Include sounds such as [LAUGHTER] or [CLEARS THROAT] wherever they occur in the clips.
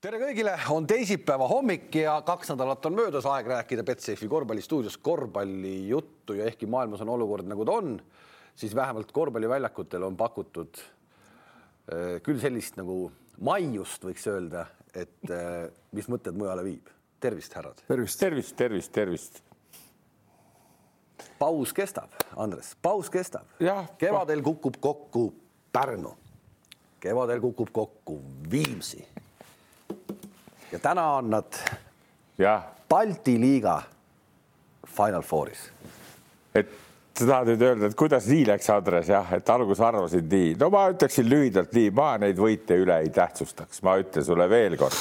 tere kõigile, on teisipäeva hommik ja kaks nädalat on möödas, aeg rääkida Betsafe'i korvpallistuudios korvpallijuttu ja ehkki maailmas on olukord nagu ta on, siis vähemalt korvpalliväljakutel on pakutud äh, küll sellist nagu maiust, võiks öelda, et äh, mis mõtted mujale viib. tervist, härrad. tervist, tervist, tervist, tervist. paus kestab, Andres, paus kestab. Jah. kevadel kukub kokku Pärnu, kevadel kukub kokku Viimsi ja täna on nad jah, Balti liiga Final Fouris. et sa tahad nüüd öelda, et kuidas nii läks, Andres, jah, et alguses arvasid nii, no ma ütleksin lühidalt nii, ma neid võite üle ei tähtsustaks, ma ütlen sulle veel kord,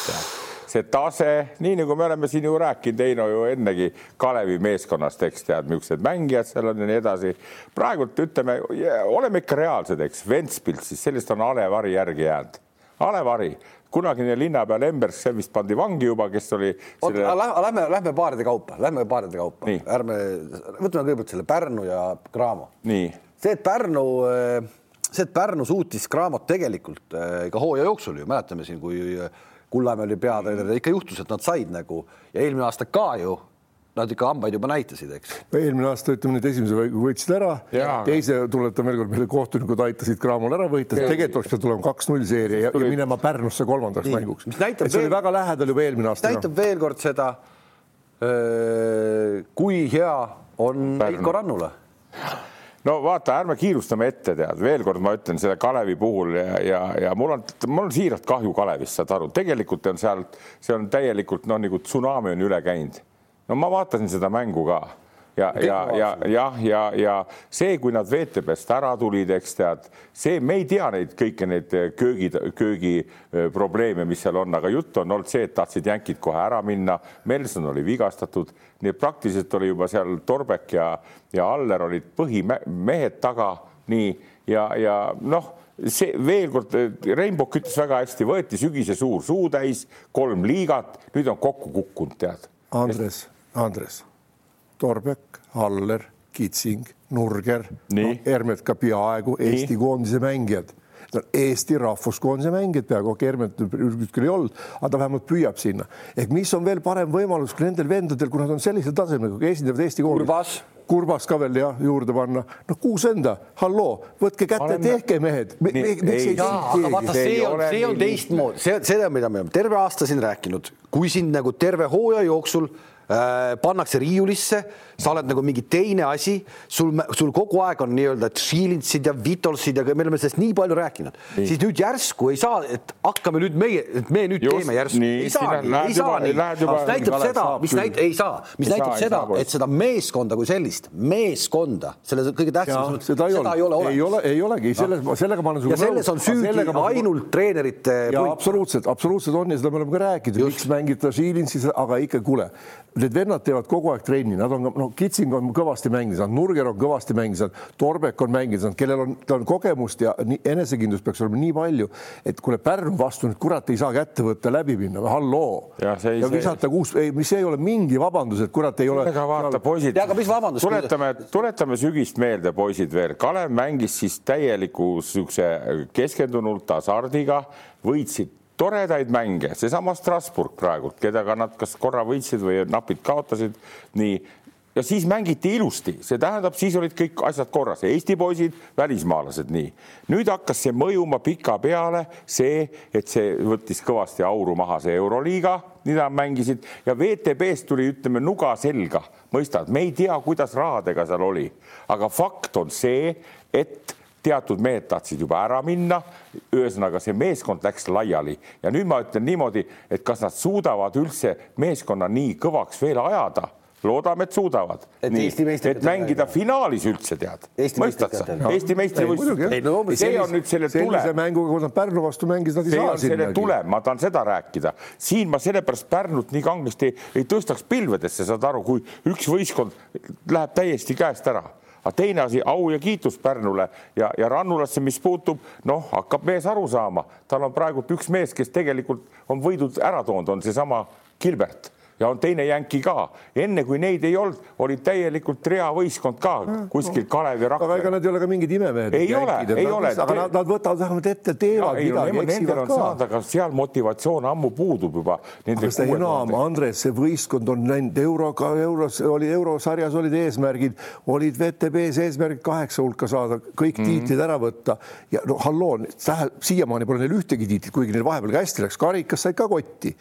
see tase, nii nagu me oleme siin ju rääkinud, Heino ju ennegi Kalevi meeskonnast, eks tead, niisugused mängijad seal on ja nii edasi. praegult ütleme, oleme ikka reaalsed, eks, Ventspilt, siis sellest on A Le Vari järgi jäänud. A Le Vari, kunagine linnapea Lemberg, see vist pandi vangi juba, kes oli selle.... Lähme, lähme paaride kaupa, lähme paaride kaupa, ärme, võtame kõigepealt selle Pärnu ja Cramo. see, et Pärnu, see, et Pärnu suutis Cramot tegelikult eh, ka hooaja jooksul ju mäletame siin, kui Kullamäe oli peatreener, ikka juhtus, et nad said nagu ja eelmine aasta ka ju nad ikka hambaid juba näitasid, eks. eelmine aasta ütleme nüüd esimese võitsid ära, teise tuletan veel kord meelde, kohtunikud aitasid Cramol ära võita, tegelikult oleks pidanud tulema kaks-null seeria ja, ja minema Pärnusse kolmandaks Nii. mänguks. see veel... oli väga lähedal juba eelmine aasta. näitab no. veel kord seda, kui hea on Veiko Rannula no vaata, ärme kiirustame ette, tead, veel kord ma ütlen selle Kalevi puhul ja, ja, ja mul on, mul on siiralt kahju Kalevist, saad aru, tegelikult on seal, see on täielikult noh, nagu tsunami on üle käinud no ma vaatasin seda mängu ka ja, ja, ja jah, ja, ja see, kui nad VTB-st ära tulid, eks tead, see, me ei tea neid kõiki neid köögi, köögi probleeme, mis seal on, aga jutt on olnud see, et tahtsid jänkid kohe ära minna. Melson oli vigastatud, nii et praktiliselt oli juba seal Torbek ja, ja Aller olid põhimehed taga, nii ja, ja noh see veel kord, Rainbow ütles väga hästi, võeti sügise suur suutäis, kolm liigat, nüüd on kokku kukkunud, tead. Andres Andres, Torbek, Haller, Kitsing, Nurger, no, Hermet ka peaaegu Eesti koondise mängijad. Eesti rahvuskoondise mängijad peaaegu, okei, Hermet küll ei olnud, aga ta vähemalt püüab sinna. ehk mis on veel parem võimalus kui nendel vendadel, kui nad on sellisel tasemel, esindavad Eesti koondist. Kurbas. Ka veel jah, juurde panna. no kuus enda, halloo, võtke kätte, tehke mehed. aga vaata, see on, see on teistmoodi, see, seda, mida me oleme terve aasta siin rääkinud, kui sind nagu terve hooaja jooksul pannakse riiulisse, sa oled nagu mingi teine asi, sul, sul kogu aeg on nii-öelda Tšilintsid ja Vitolsid ja me oleme sellest nii palju rääkinud, siis nüüd järsku ei saa, et hakkame nüüd meie, et me nüüd Just, teeme järsku, ei saa ei saa nii, mis näitab seda, mis näitab, ei saa, mis näitab seda, et seda meeskonda kui sellist, meeskonda, selle kõige tähtsam, seda ei ole, ei ole, ei olegi, selles, sellega ma olen sinuga nõus. selles on süüdi ainult treenerite. absoluutselt, absoluutselt on ja seda me oleme ka rääkinud, miks mängida Tšilintsis, aga ikka kuule need vennad teevad kogu aeg trenni, nad on, no Kitsing on kõvasti mänginud, Nurger on kõvasti mänginud, Torbek on mänginud, kellel on, tal on kogemust ja enesekindlust peaks olema nii palju, et kuule Pärnu vastu nüüd kurat ei saa kätte võtta, läbi minna, halloo. ja, see, ja visata kuus, ei, mis ei ole mingi vabandus, et kurat ei ole. aga vaata, poisid. aga mis vabandus? tuletame, tuletame sügist meelde, poisid veel. Kalev mängis siis täieliku siukse keskendunult hasardiga, võitsid toredaid mänge, seesama Strasbourg praegu, kellega nad kas korra võitsid või napid kaotasid, nii ja siis mängiti ilusti, see tähendab, siis olid kõik asjad korras, Eesti poisid, välismaalased, nii. nüüd hakkas see mõjuma pikapeale see, et see võttis kõvasti auru maha, see Euroliiga, mida mängisid. Ja WTB-st tuli, ütleme, nuga selga, mõistad, me ei tea, kuidas rahadega seal oli, aga fakt on see, et teatud mehed tahtsid juba ära minna. ühesõnaga, see meeskond läks laiali. Ja nüüd ma ütlen niimoodi, et kas nad suudavad üldse meeskonna nii kõvaks veel ajada loodame, et suudavad. et, et mängida finaalis üldse tead. mõistad sa? Eesti meistrivõistlused. see on nüüd selle tulem. sellise mänguga, kui nad Pärnu vastu mängisid, nad ei saa sinna. selle tulem, ma tahan seda rääkida. siin ma sellepärast Pärnut nii kangesti ei tõstaks pilvedesse, saad aru, kui üks võistkond läheb täiesti käest ära aga teine asi, au ja kiitus Pärnule ja, ja Rannulasse, mis puutub, noh, hakkab mees aru saama, tal on praegult üks mees, kes tegelikult on võidud ära toonud, on seesama Gilbert ja on teine jänki ka. enne kui neid ei olnud, olid täielikult reavõistkond ka kuskil Kalevi Rakvere. aga ega nad ei ole ka mingid imemehed. ei ole, ei ole. aga nad, nad võtavad vähemalt ette, teevad ja, midagi, eksivad ka. aga seal motivatsioon ammu puudub juba. aga seda enam, Andres, see võistkond on läinud euroga, euros oli eurosarjas olid eesmärgid, olid VTB-s eesmärgid kaheksa hulka saada, kõik mm -hmm. tiitlid ära võtta ja no halloo, siiamaani pole neil ühtegi tiitlit, kuigi neil vahepeal ka hästi läks, karikas said ka kotti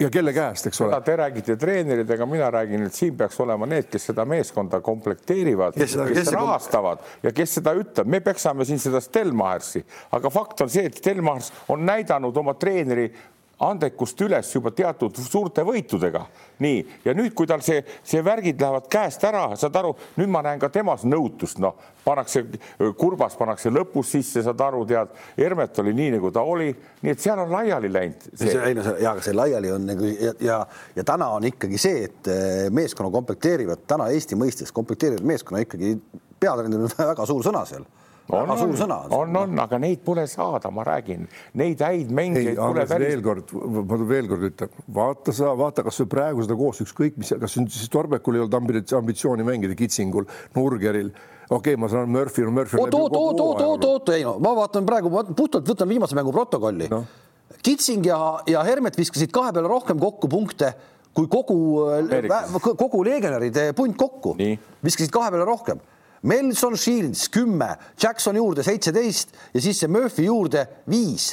ja kelle käest, eks ole. Te räägite treeneritega, mina räägin, et siin peaks olema need, kes seda meeskonda komplekteerivad, kes, kes, kes rahastavad ja kes seda ütleb, me peksame siin seda Stelmachersi, aga fakt on see, et Stelmachers on näidanud oma treeneri andekust üles juba teatud suurte võitudega. nii, ja nüüd, kui tal see, see värgid lähevad käest ära, saad aru, nüüd ma näen ka temas nõutust, noh, pannakse kurbas, pannakse lõpus sisse, saad aru, tead, Hermet oli nii, nagu ta oli, nii et seal on laiali läinud. ei no ja, aga see laiali on nagu ja, ja, ja täna on ikkagi see, et eh, meeskonna komplekteerivad täna Eesti mõistes komplekteerivad meeskonna ikkagi peatreener on [LAUGHS] väga suur sõna seal on, on, sõna. on, on, aga neid pole saada, ma räägin, neid häid mängijaid pole päris. veel kord, ma veel kord ütlen, vaata sa, vaata, kas või praegu seda koos ükskõik mis, kas siis Torbekul ei olnud ambitsiooni mängida, Kitsingul, Nurgeril okei okay,, ma saan Murphy, Murphy. oot, oot, oot, oot, oot, oot, ei no ma vaatan praegu, ma puhtalt võtan viimase mängu protokolli no.. Kitsing ja, ja Hermet viskasid kahe peale rohkem kokku punkte kui kogu, kogu legionäride punt kokku. viskasid kahe peale rohkem Melson Shields kümme, Jackson juurde seitseteist ja siis see Murphy juurde viis.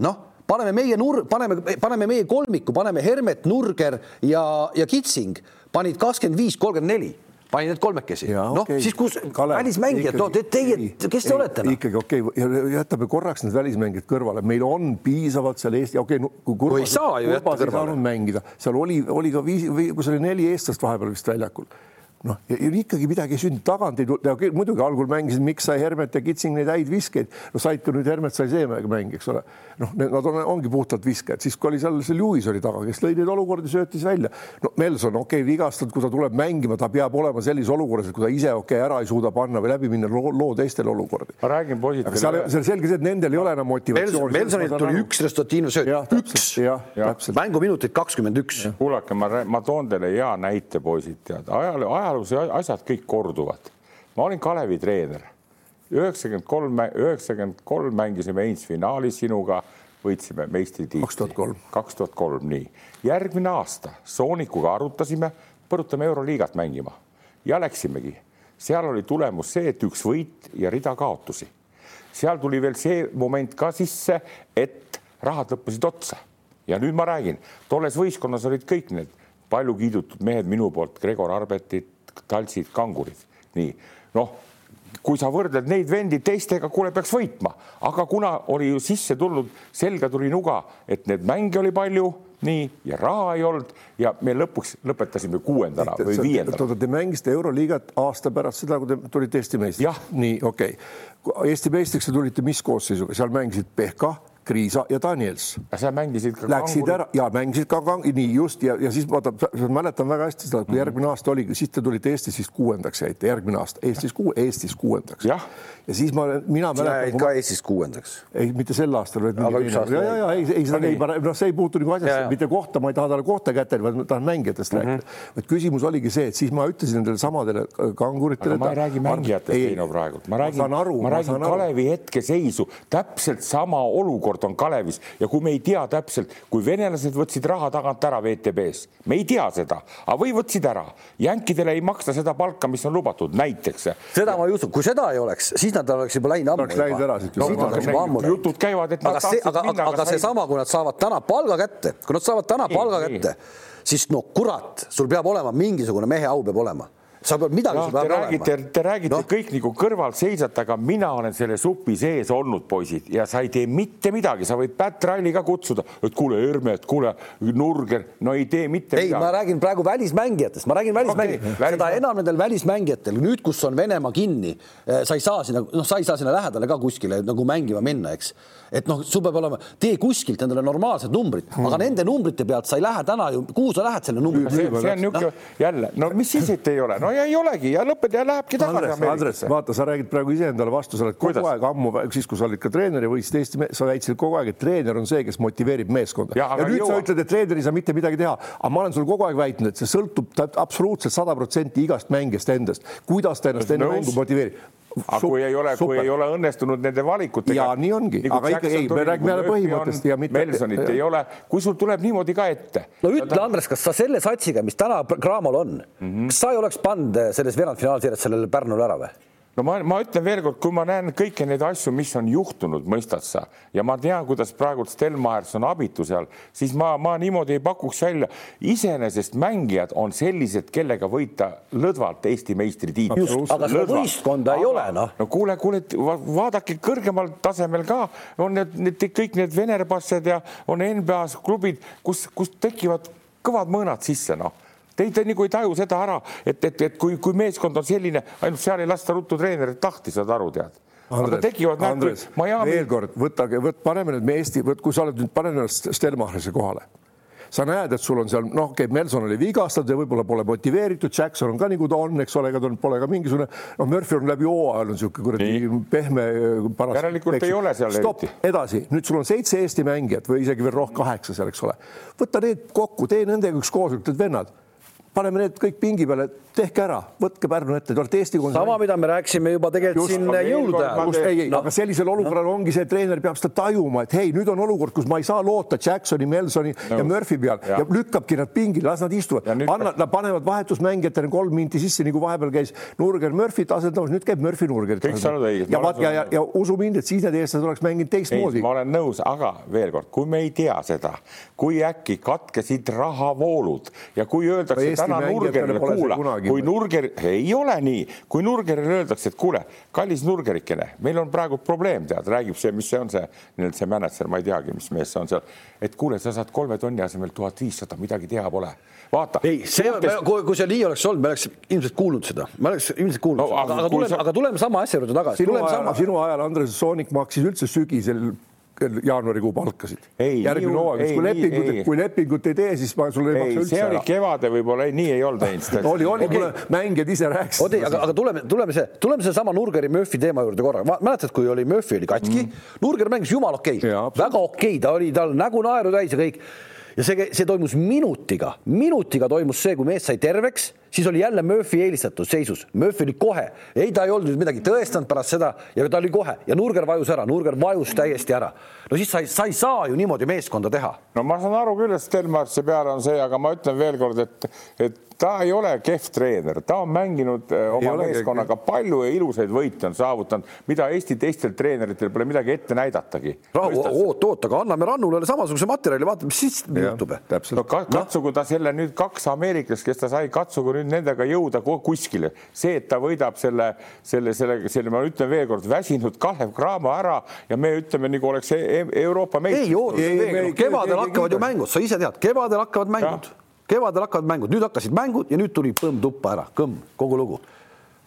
noh, paneme meie nur-, paneme, paneme meie kolmiku, paneme Hermet, Nurger ja, ja Kitsing panid kakskümmend viis, kolmkümmend neli panin need kolmekesi. noh okay., siis kus välismängijad, no te, teie, kes te ei, olete no?? ikkagi okei okay,, jätame korraks need välismängijad kõrvale, meil on piisavalt seal Eesti, okei okay, no,, kui Kurvas, ei saa ju jätta kõrvale. mängida, seal oli, oli ka viis, või kui see oli neli eestlast vahepeal vist väljakul noh, ja ikkagi midagi ei sündinud, tagant ei tulnud, muidugi algul mängisid, miks sai Hermet ja Kitsing neid häid viskeid, no said ka nüüd Hermet sai Seemega mängi, eks ole. noh, nad on, ongi puhtalt viskajad, siis kui oli seal see Lewis oli taga, kes lõi neid olukordi, söötis välja. no Melson, okei okay,, vigastatud, kui ta tuleb mängima, ta peab olema sellises olukorras, et kui ta ise okei okay, ära ei suuda panna või läbi minna loo, loo teistele olukordi. ma räägin aga seal, seal selge see, et nendel ei ole enam motivatsiooni. Melsonilt tuli üks resultatiivne sööt, üks, mänguminutid kakskümmend üks. kuulake, ma, ma toon teile hea näite, poisid, tead, ajaloo, ajaloos asjad kõik korduvad. ma olin Kalevi treener, üheksakümmend kolm, üheksakümmend kolm mängisime Heinz-finaalis sinuga, võitsime meistritiitli. kaks tuhat kolm. kaks tuhat kolm, nii. järgmine aasta Soonikuga arutasime, põrutame Euroliigat mängima ja läksimegi. seal oli tulemus see, et üks võit ja rida kaotusi. seal tuli veel see moment ka sisse, et rahad lõppesid otsa ja nüüd ma räägin, tolles võistkonnas olid kõik need palju kiidutud mehed minu poolt, Gregor Arbetid, taltsid, kangurid, nii. Noh, kui sa võrdled neid vendi teistega, kuule, peaks võitma, aga kuna oli ju sisse tulnud, selga tuli nuga, et neid mänge oli palju, nii ja raha ei olnud ja me lõpuks lõpetasime kuuendana või viiendana. oota, te mängisite Euroliigat aasta pärast seda, kui te tulite Eesti meistriks? nii, okei. Okay.. Eesti meistriks te tulite mis koosseisuga, seal mängisid Pehka Kriisa ja Daniels. sa mängisid ka Läksid kanguri. ära ja mängisid ka kang-, nii just ja, ja siis vaata, mäletan väga hästi seda, kui järgmine aasta oligi, siis te tulite Eestis vist kuuendaks jäite, järgmine aasta Eestis kuu-, Eestis kuuendaks. ja siis ma, mina mäletan. jäid ka Eestis kuuendaks. ei, mitte sel aastal, vaid mingi teine. ja, ja, ja ei, ei seda ei, noh, see ei puutu nagu asjasse, mitte kohta, ma ei taha talle kohta kätte, vaid ma tahan mängijatest mm -hmm. rääkida. vaid küsimus oligi see, et siis ma ütlesin nendele samadele kanguritele. ma ei räägi mängijatest, Heino, praegu, ma räägin, ma räägin Kalevi hetkeseisu, täpselt sama olukord on Kalevis ja kui me ei tea täpselt, kui venelased võtsid raha tagant ära VTB-s, me ei tea seda, aga või võtsid ära, jänkidele ei maksta seda palka, mis on lubatud, näiteks. seda ma ei usu, kui seda ei oleks, siis nad oleks juba läinud ammu. oleks läinud ära siit no,. No, jutud käivad, et. aga see, aga, aga, aga seesama, kui nad saavad täna palga kätte, kui nad saavad täna palga kätte, siis no kurat, sul peab olema mingisugune mehe au peab olema sa pead midagi no,. Te räägite, te räägite no. kõik nagu kõrvalt seisate, aga mina olen selle supi sees olnud, poisid, ja sa ei tee mitte midagi, sa võid Pat Ralli ka kutsuda, et kuule, Hermet, kuule, Nurger, no ei tee mitte ei, midagi. ma räägin praegu välismängijatest, ma räägin välismängijatest okay,, välis... seda enam nendel välismängijatel, nüüd, kus on Venemaa kinni, eh, sa ei saa sinna, noh, sa ei saa sinna lähedale ka kuskile nagu mängima minna, eks et noh, sul peab olema, tee kuskilt endale normaalsed numbrid hmm., aga nende numbrite pealt sa ei lähe täna ju, kuhu sa lähed selle numbriga? see, see on niisugune no. jälle, no mis siis, et ei ole, no ja ei olegi ja lõpeb ja lähebki tagasi Andres, Andres, vaata, sa räägid praegu iseendale vastu, sa oled kogu Kuidas? aeg ammu, siis kui sa olid ka treener ja võitsid Eesti, sa väitsid kogu aeg, et treener on see, kes motiveerib meeskonda. ja, ja nüüd jõua. sa ütled, et treener ei saa mitte midagi teha, aga ma olen sulle kogu aeg väitnud, et see sõltub absoluutselt sada protsenti igast mängijast endast, kuidas ta ennast enne mängu motiveerib aga kui ei ole, kui ei ole õnnestunud nende valikutega. ja nii ongi, aga ikka ei, me räägime jälle põhimõttest ja mitte. Melsonit ei ole, kui sul tuleb niimoodi ka ette. no ütle, Andres, kas sa selle satsiga, mis täna Cramol on mm, -hmm. kas sa ei oleks pannud selles veerandfinaalsirjas sellele Pärnule ära või? No ma, ma ütlen veelkord, kui ma näen kõiki neid asju, mis on juhtunud, mõistad sa, ja ma tean, kuidas praegu Stelmachers on abitu seal, siis ma, ma niimoodi ei pakuks välja. iseenesest mängijad on sellised, kellega võita lõdvalt Eesti meistritiitli. aga seda võistkonda ei ole, noh. no kuule, kuule, vaadake kõrgemal tasemel ka on need, need kõik need Venerbassed ja on NBA-s klubid, kus, kus tekivad kõvad mõõnad sisse, noh Te, te nagu ei taju seda ära, et, et, et kui, kui meeskond on selline, ainult seal ei lasta ruttu treenerit lahti, saad aru, tead. Andres, tekivad Andres, Miami... veel kord, võtage, võt, paneme nüüd me Eesti, võt, kui sa oled nüüd, pane ennast Stelmacherise kohale sa näed, et sul on seal noh, okei okay,, Melson oli vigastatud ja võib-olla pole motiveeritud, Jackson on ka nagu ta on, eks ole, ega tal pole ka mingisugune, noh, Murphy on läbi hooaja olnud niisugune kuradi pehme paras. järelikult ei ole seal Stop, eriti. edasi, nüüd sul on seitse Eesti mängijat või isegi veel rohkem, kaheksa seal, eks ole. võta need kokku, tee nendega üks koosolek, teed vennad paneme need kõik pingi peale, tehke ära, võtke Pärnu ette, te olete Eesti konserv. sama, mida me rääkisime juba tegelikult Just, siin jõulude ajal. ei, ei no., aga sellisel olukorral no. ongi see, et treener peab seda tajuma, et hei, nüüd on olukord, kus ma ei saa loota Jacksoni, Melsoni no. ja Murphy peal ja, ja lükkabki nad pingile, las nad istuvad, anna, nad panevad vahetusmängijatele kolm minti sisse, nagu vahepeal käis Nurger Murphy't asendamas, nüüd käib Murphy Nurger. kõik sa oled õige. ja vaat ja, ja, ja usu mind, et siis need eestlased oleks mänginud teistmoodi. ma olen nõus, aga veel kord, kui me ei tea seda, kui äkki katkesid rahavoolud ja kui öeldakse täna Nurgerile kuula, kui Nurger, ei ole nii, kui Nurgerile öeldakse, et kuule, kallis Nurgerikene, meil on praegu probleem, tead, räägib see, mis see on see, nii-öelda see mänedžer, ma ei teagi, mis mees see on seal, et kuule, sa saad kolme tonni asemel tuhat viissada, midagi teha pole. vaata. ei, see suhtes..., kui, kui see nii oleks olnud, me oleks ilmselt kuulnud seda, me oleks ilmselt kuulnud no,, aga, aga tuleme sa..., aga tuleme sama asja juurde tagasi. sinu ajal, sinu ajal Andres Soonik maksis üldse sügisel jaanuarikuu palkasid. järgmine hooaeg, kui lepingut, kui lepingut ei tee, siis ma sulle ei maksa üldse ära. see oli kevade võib-olla, nii ei olnud teinud. oli, oli, kuule, mängijad ise rääkisid. oota, aga, aga tuleme, tuleme see, tuleme sellesama Nurgeri Murphy teema juurde korra. mäletad, kui oli Murphy oli katki mm., Nurger mängis jumala okei okay., väga okei okay., ta oli tal nägu naeru täis ja kõik ja see, see toimus minutiga, minutiga toimus see, kui mees sai terveks, siis oli jälle Murphy eelistatud seisus. Murphy oli kohe, ei, ta ei olnud midagi tõestanud pärast seda ja ta oli kohe ja Nurger vajus ära, Nurger vajus täiesti ära. no siis sa ei, sa ei saa ju niimoodi meeskonda teha. no ma saan aru küll, et Stelmarsi peale on see, aga ma ütlen veelkord, et, et ta ei ole kehv treener, ta on mänginud eh, oma meeskonnaga palju ja ilusaid võite on saavutanud, mida Eesti teistel treeneritel pole midagi ette näidatagi. oot, oot, aga anname Rannule samasuguse materjali, vaatame, mis siis juhtub. no katsugu ta selle nüüd kaks ameeriklast, kes ta sai, katsugu nüüd nendega jõuda kuskile. see, et ta võidab selle, selle, selle, selle, ma ütlen veelkord, väsinud Kalev Cramo ära ja me ütleme, nagu oleks e-, e-, Euroopa meister. ei, kevadel hakkavad ju mängud, sa ise tead, kevadel hakkavad mängud kevadel hakkavad mängud, nüüd hakkasid mängud ja nüüd tuli põmm tuppa ära, kõmm, kogu lugu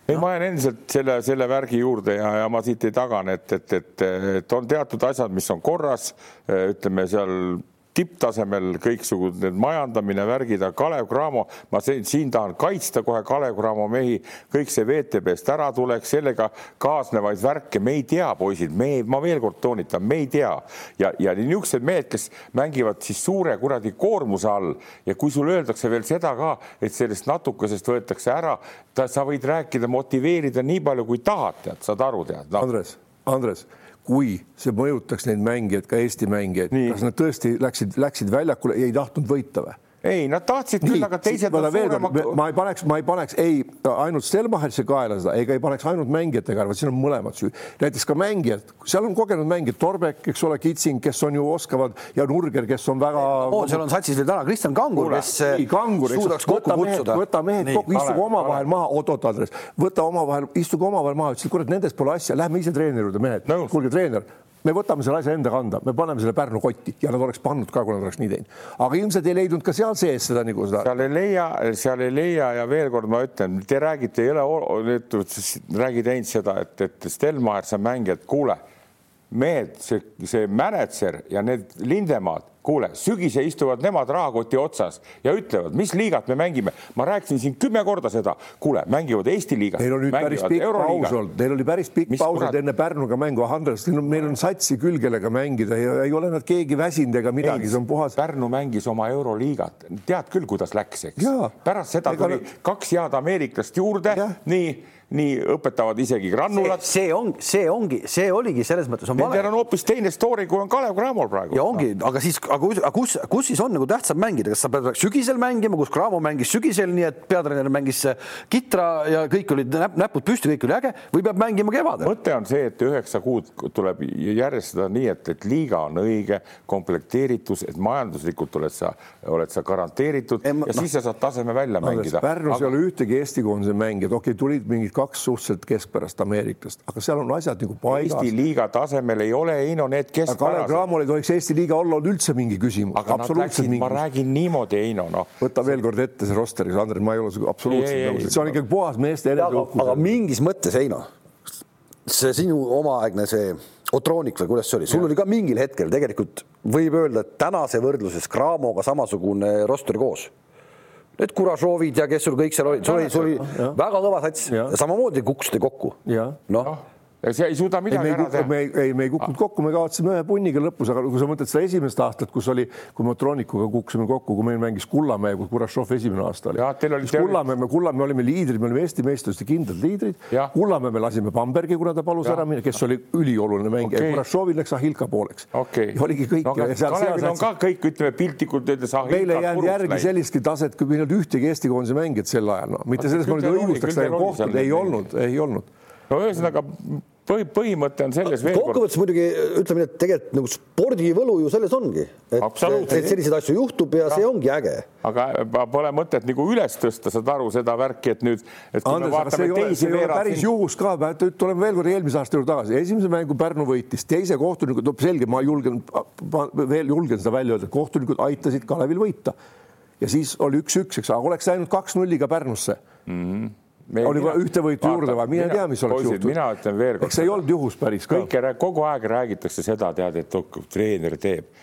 ei no., ma jään endiselt selle, selle värgi juurde ja, ja ma siit ei tagane, et, et, et, et on teatud asjad, mis on korras, ütleme seal tipptasemel kõiksugused need majandamine, värgid, aga Kalev Cramo, ma siin tahan kaitsta kohe Kalev Cramo mehi, kõik see VTB-st ära tuleks, sellega kaasnevaid värke, me ei tea, poisid, me, ma veel kord toonitan, me ei tea. Ja, ja niisugused mehed, kes mängivad siis suure kuradi koormuse all ja kui sulle öeldakse veel seda ka, et sellest natukesest võetakse ära, sa võid rääkida, motiveerida nii palju, kui tahad, tead, saad aru, tead no.. Andres, Andres kui see mõjutaks neid mängijaid, ka Eesti mängijaid, kas nad tõesti läksid, läksid väljakule ja ei tahtnud võita või? Ei, nad tahtsid küll, aga teised on suurema. ma ei paneks, ma ei paneks ei ainult Stelmacherisse kaela seda, ega ei paneks ainult mängijate kaela, siin on mõlemad süü. näiteks ka mängijad, seal on kogenud mängijad, Torbek, eks ole, Kitsing, kes on ju oskavad ja Nurger, kes on väga oh,. seal on satsis veel täna Kristjan Kangur, kes ei, kangur, suudaks kokku kutsuda. võta mehed kokku, istuge omavahel maha, oot-oot, Andres, võta omavahel, istuge omavahel maha, ütlesid, kurat, nendest pole asja, lähme ise treeneri juurde, mehed. kuulge, treener me võtame selle asja enda kanda, me paneme selle Pärnu kotti ja nad oleks pannud ka, kui nad oleks nii teinud. aga ilmselt ei leidnud ka seal sees seda nagu seda. seal ei leia, seal ei leia ja veel kord ma ütlen, te räägite, ei ole, räägid ainult seda, et, et Stelmaier, see mängija, et kuule mehed, see, see mänedžer ja need Lindemaad, kuule, sügise istuvad nemad rahakoti otsas ja ütlevad, mis liigat me mängime. ma rääkisin siin kümme korda seda, kuule, mängivad Eesti liigas. Neil on nüüd päris pikk paus olnud, neil oli päris pikk paus olnud enne Pärnuga mängu, Andres, neil on satsi küll, kellega mängida ja ei ole nad keegi väsinud ega midagi, see on puhas. Pärnu mängis oma euroliigat, tead küll, kuidas läks, eks. pärast seda tuli kaks head ameeriklast juurde, nii nii õpetavad isegi grannulat. see on, see ongi, see oligi selles mõttes on vale. Nendel on hoopis teine story, kui on Kalev Cramol praegu. ja ongi, aga siis, aga kus, kus, siis on nagu tähtsam mängida, kas sa pead sügisel mängima, kus Cramo mängis sügisel, nii et peatreener mängis kitra ja kõik olid näp näpud püsti, kõik oli äge või peab mängima kevadel? mõte on see, et üheksa kuud tuleb järjestada nii, et, et liiga on õige, komplekteeritus, et majanduslikult oled sa, oled sa garanteeritud e, ja no, siis sa saad taseme välja no, mängida. Pärnus aga... ei ole ühtegi Eesti koondise mängijat, okei okay,, tulid mingid kaks suhteliselt keskpärast Ameeriklast, aga seal on asjad nagu paigas. Eesti liiga tasemel ei ole, Heino, need keskpärased. Kalev Cramol ei tohiks Eesti liiga olla olnud üldse mingi küsimus. aga nad läksid, ma räägin niimoodi, Heino, noh. võta veel kord ette see roster, Andres, ma ei ole absoluutselt nõus, see on ikkagi puhas meeste eneseuhkus. aga mingis mõttes, Heino, see sinu omaaegne see Otroonik või kuidas see oli, sul ja. oli ka mingil hetkel tegelikult võib öelda, et tänase võrdluses Cramoga samasugune roster koos need Kurašovid ja kes sul kõik seal olid, sul oli, sul oli väga kõva sats, samamoodi kukkusite kokku. noh ja see ei suuda midagi ei, ära teha. me ei, ei, me ei kukkunud kokku, me kaotasime ühe punniga lõpus, aga kui sa mõtled seda esimest aastat, kus oli, kui me Tronikuga kukkusime kokku, kui meil mängis Kullamäe, kui Kurašov esimene aasta oli. Kullamäe, me Kullamäe olime liidrid, me olime Eesti meistrivõistluste kindlad liidrid. Kullamäe me lasime Bambergi, kuna ta palus ja. ära minna, kes oli ülioluline mängija okay., Kurašovil läks Ahilka pooleks okay.. oligi kõik no,. Kalevil on ka kõik, ütleme piltlikult öeldes. meil ei jäänud järgi sellistki taset, kui meil ei olnud ühtegi Eesti koondise mängijat sel ajal, no mitte selles mõttes õigustaks, ei olnud, ei olnud. No ühesõnaga põhi, põhimõte on selles veel kord. kokkuvõttes muidugi ütleme nii, et tegelikult nagu spordivõlu ju selles ongi, et, et selliseid asju juhtub ja, ja see ongi äge. aga pole mõtet nagu üles tõsta, saad aru seda värki, et nüüd, et kui Andres, me vaatame teisi veerand. päris juhus ka, tuleme veel kord eelmise aasta juurde tagasi, esimese mängu Pärnu võitis, teise kohtunikud, no selge, ma julgen, veel julgen seda välja öelda, kohtunikud aitasid Kalevil võita ja siis oli üks-üks, eks, aga oleks läinud kaks nulliga Pärnusse mm. -hmm oli vaja ühte võitu juurde vaja, mine tea, mis oleks juhtunud. mina ütlen veel kord. eks see ei olnud juhus päris ka. kõike, kogu aeg räägitakse seda, tead, et treener teeb.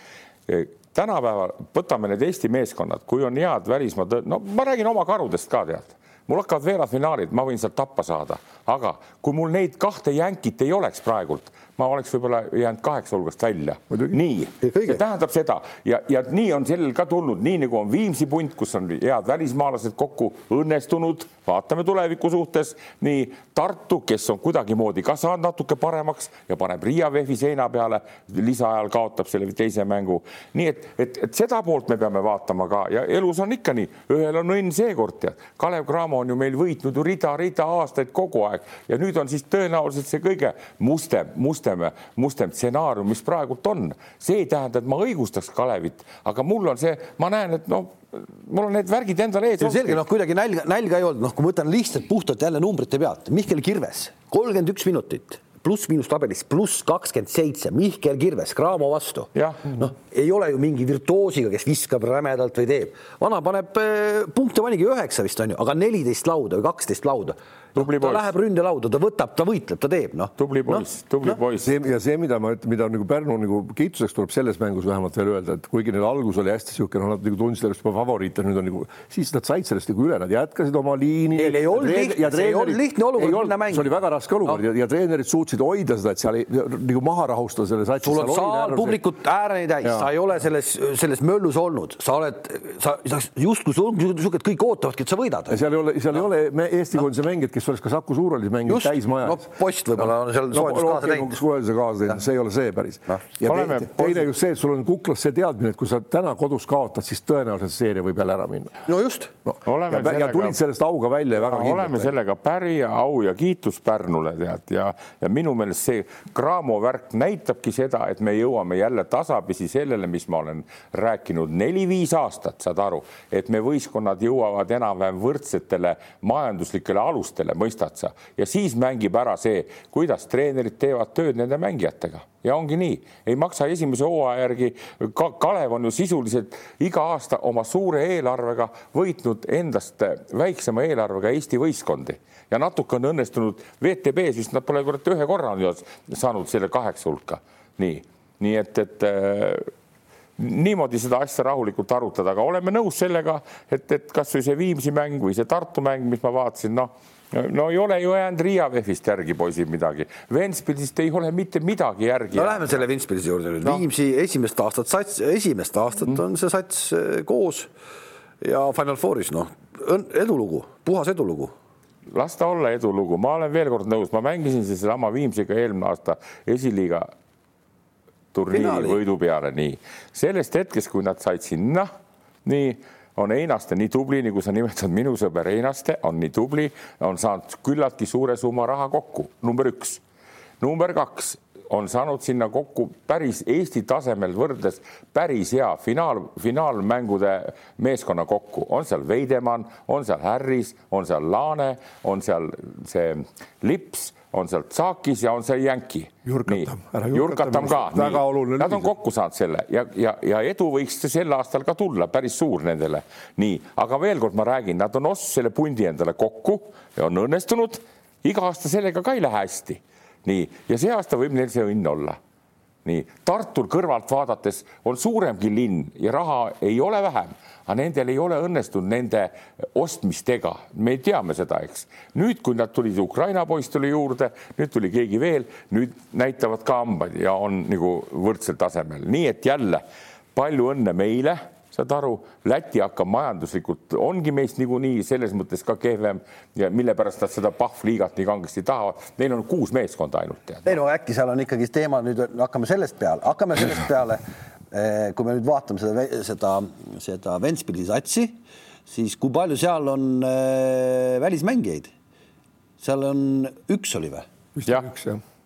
tänapäeval võtame need Eesti meeskonnad, kui on head välismaa, no ma räägin oma karudest ka tead mul hakkavad veerandfinaalid, ma võin sealt tappa saada, aga kui mul neid kahte jänkit ei oleks praegult, ma oleks võib-olla jäänud kaheksa hulgast välja. nii, see tähendab seda. Ja, ja nii on sellel ka tulnud, nii nagu on Viimsi punt, kus on head välismaalased kokku õnnestunud, vaatame tuleviku suhtes, nii Tartu, kes on kuidagimoodi ka saanud natuke paremaks ja paneb Riia VEF-i seina peale, lisaajal kaotab selle teise mängu. nii et, et, et seda poolt me peame vaatama ka. Ja elus on ikka nii, ühel on õnn seekord tead, Kalev Cramo on ju meil võitnud ju rida-rida aastaid kogu aeg ja nüüd on siis tõenäoliselt see kõige mustem, mustem mustem, mustem stsenaarium, mis praegult on. see ei tähenda, et ma õigustaks Kalevit, aga mul on see, ma näen, et noh, mul on need värgid endal ees. selge, noh, kuidagi nälga, nälga ei olnud, noh, kui ma võtan lihtsalt puhtalt jälle numbrite pealt, Mihkel Kirves, kolmkümmend üks minutit pluss-miinus tabelis pluss kakskümmend seitse, Mihkel Kirves, Cramo vastu. noh, ei ole ju mingi virtuoosiga, kes viskab rämedalt või teeb. vana paneb eh, punkte, panigi üheksa vist on ju, aga neliteist lauda või kaksteist lauda tubli ta poiss. läheb ründelauda, ta võtab, ta võitleb, ta teeb, noh. tubli poiss no,, tubli no. poiss. ja see, mida ma mida nagu Pärnu nagu kiituseks tuleb selles mängus vähemalt veel öelda, et kuigi neil algus oli hästi niisugune, noh, nad nagu tundsid ennast juba favoriite, nüüd on nagu, siis nad said sellest nagu üle, nad jätkasid oma liini. Neil ei olnud lihtne, see ei olnud lihtne olukord minna mängima. see oli väga raske olukord no. ja, ja treenerid suutsid hoida seda, et seal ei nagu maha rahustada selle satsi. sul on saal publikut ääreni täis, sa ei ole selles, selles möllus olnud, sa oled, sa, sa justkui niisugune, et kõik ootavadki, et sa võidad. seal ei ole, seal ei ole Eesti koondise mängijad, kes oleks ka Saku Suural Portugalis mängib täismajas. no post võib-olla on seal soojendus no, kaasa teinud. soojenduse kaasa teinud, see ei ole see päris no.. ja Oleme te, teine just see, et sul on kuklas see teadmine, et kui sa täna kodus kaotad, siis tõenäoliselt seeria võib jälle ära minna. no just no,. Ja, sellega... ja tulid sellest auga välja väga kindlalt. oleme sellega päri ja au ja kiitus Pärnule tead ja, ja minu meelest see Cramo värk näitabki seda, et me jõuame jälle tasapisi sellele, mis ma olen rääkinud neli-viis aastat, saad aru, et me võistkonnad jõuavad enam-vähem võrdsetele majanduslikele alustele, mõistad sa, ja siis mängib ära see, kuidas treenerid teevad tööd nende mängijatega. Ja ongi nii, ei maksa esimese hooaja järgi. Ka. Kalev on ju sisuliselt iga aasta oma suure eelarvega võitnud endast väiksema eelarvega Eesti võistkondi. Ja natuke on õnnestunud WTB-s vist nad pole kurat ühe korra saanud selle kaheksa hulka. nii, nii et, et äh, niimoodi seda asja rahulikult arutada, aga oleme nõus sellega, et, et kasvõi see Viimsi mäng või see Tartu mäng, mis ma vaatasin, noh no ei ole ju jäänud Riia VEF-ist järgi poisid midagi, Ventspilsist ei ole mitte midagi järgi. no läheme selle Ventspilsi juurde nüüd. No., Viimsi esimest aastat sats, esimest aastat mm. on see sats eh, koos. Ja Final Fouris, noh, edulugu, puhas edulugu. Las ta olla edulugu, ma olen veel kord nõus, ma mängisin sellesama Viimsiga eelmine aasta esiliiga turniiri võidu peale, nii. Sellest hetkest, kui nad said sinna, nii on Einaste nii tubli, nagu sa nimetad, minu sõber Einaste on nii tubli, on saanud küllaltki suure summa raha kokku, number üks. number kaks on saanud sinna kokku päris Eesti tasemel võrdles päris hea finaal, finaalmängude meeskonna kokku, on seal Veidemann, on seal Harris, on seal Laane, on seal see Lips on sealt Saakis ja on seal Jänki. Jurkatam, Jurkatam ka. väga oluline. Nad on kokku saanud selle ja, ja, ja edu võiks sel aastal ka tulla, päris suur nendele. nii, aga veel kord ma räägin, nad on ostnud selle pundi endale kokku ja on õnnestunud. iga aasta sellega ka ei lähe hästi. Nii, ja see aasta võib neil see õnn olla. Nii. Tartul kõrvalt vaadates on suuremgi linn ja raha ei ole vähem, aga nendel ei ole õnnestunud nende ostmistega, me teame seda, eks. nüüd, kui nad tulid, Ukraina poiss tuli juurde, nüüd tuli keegi veel, nüüd näitavad ka hambaid ja on nagu võrdsel tasemel, nii et jälle palju õnne meile saad aru, Läti hakkab majanduslikult, ongi meist niikuinii selles mõttes ka kehvem ja mille pärast nad seda Pahv-liigat nii kangesti tahavad. Neil on kuus meeskonda ainult. ei no äkki seal on ikkagi teema nüüd, hakkame sellest peale, hakkame sellest [LAUGHS] peale. Eh, kui me nüüd vaatame seda, seda, seda Ventspilsi satsi, siis kui palju seal on äh, välismängijaid? seal on üks oli või? jah,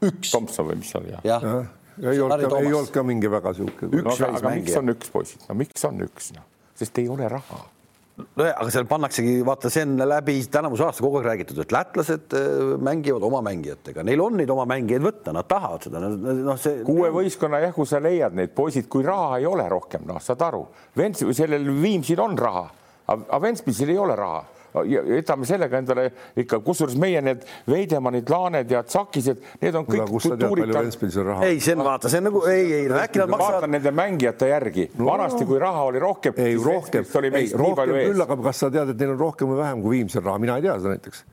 üks. Tomson või mis see oli jah ja. ja ei olnud ka, ei olnud ka mingi väga sihuke. No, aga, miks on üks poisid, no miks on üks, noh, sest ei ole raha. No aga seal pannaksegi, vaata, see on läbi tänavuse aasta kogu aeg räägitud, et lätlased äh, mängivad oma mängijatega, neil on neid oma mängijaid võtta, nad tahavad seda, noh, see. kuue võistkonna jähku sa leiad neid poisid, kui raha ei ole rohkem, noh, saad aru, Vents, sellel Viimsil on raha, aga Ventspilsil ei ole raha jätame sellega endale ikka, kusjuures meie need Veidemannid, Laaned ja Tsakised, need on kõik kultuurikad. ei, see on vaata, see on nagu ei, ei, äkki nad maksavad. vaatan nende mängijate järgi no,, vanasti, kui raha oli rohkem. ei, rohkem, ei, rohkem küll, aga kas sa tead, et neil on rohkem või vähem kui Viimsel raha, mina ei tea seda näiteks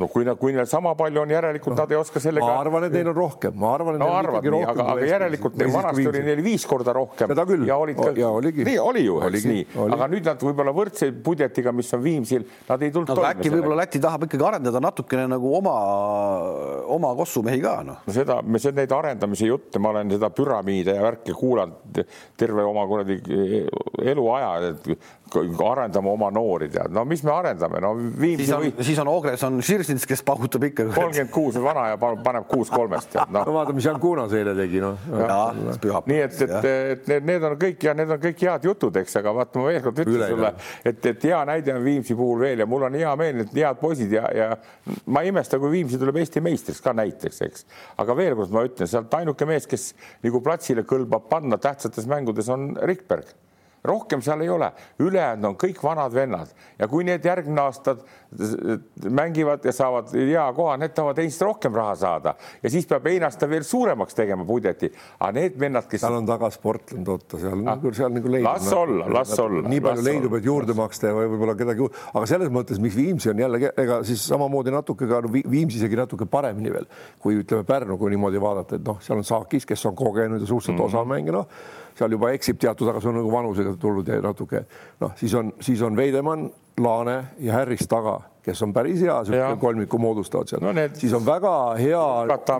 no kui, kui neil sama palju on, järelikult no, nad ei oska sellega. ma arvan, et neil on rohkem, ma arvan, et no, arvad nii, aga, aga järelikult neil vanasti oli neil viis korda rohkem. seda küll. ja olid ka, ja oligi. nii oli ju, eks nii, aga nüüd nad võib-olla võrdse budjetiga, mis on Viimsil, nad ei tulnud no,. äkki võib-olla Läti tahab ikkagi arendada natukene nagu oma, oma kossumehi ka noh. no seda, me seda neid arendamise jutte, ma olen seda püramiide ja värke kuulanud terve oma kuradi eluaja, et arendame oma noori, tead, no mis me arendame, no Viimsi siis on või..., siis on Ogres on Širsins, kes pahutab ikka. kolmkümmend kuus vana ja paneb kuus kolmest, tead no.. no vaata, mis Jan Kunas eile tegi, noh. nii et, et, et need, need on kõik ja need on kõik head jutud, eks, aga vaata, ma veel kord ütlen sulle, et, et hea näide on Viimsi puhul veel ja mul on hea meel, et head poisid ja, ja ma ei imesta, kui Viimsi tuleb Eesti meistriks ka näiteks, eks. aga veel kord ma ütlen, sealt ainuke mees, kes nagu platsile kõlbab panna tähtsates mängudes, on Rikberg rohkem seal ei ole, ülejäänud on kõik vanad vennad ja kui need järgmine aasta mängivad ja saavad hea koha, need tahavad teist rohkem raha saada ja siis peab Einaste veel suuremaks tegema budjeti. aga need vennad, kes. seal on taga Sportland, oota seal ah,, seal nagu leidub. las olla, las olla. nii palju leidub, et juurde maksta ja võib-olla kedagi, aga selles mõttes, miks Viimsi on jälle, ega siis samamoodi natuke ka Viimsi isegi natuke paremini veel, kui ütleme Pärnu, kui niimoodi vaadata, et noh, seal on Saakis, kes on kogenud ja suhteliselt mm -hmm. osav mängija, noh seal juba eksib teatud, aga see on nagu vanusega tulnud ja natuke noh, siis on, siis on Veidemann, Laane ja Harris taga kes on päris hea, sihuke kolmiku moodustavad seal no. siis on väga hea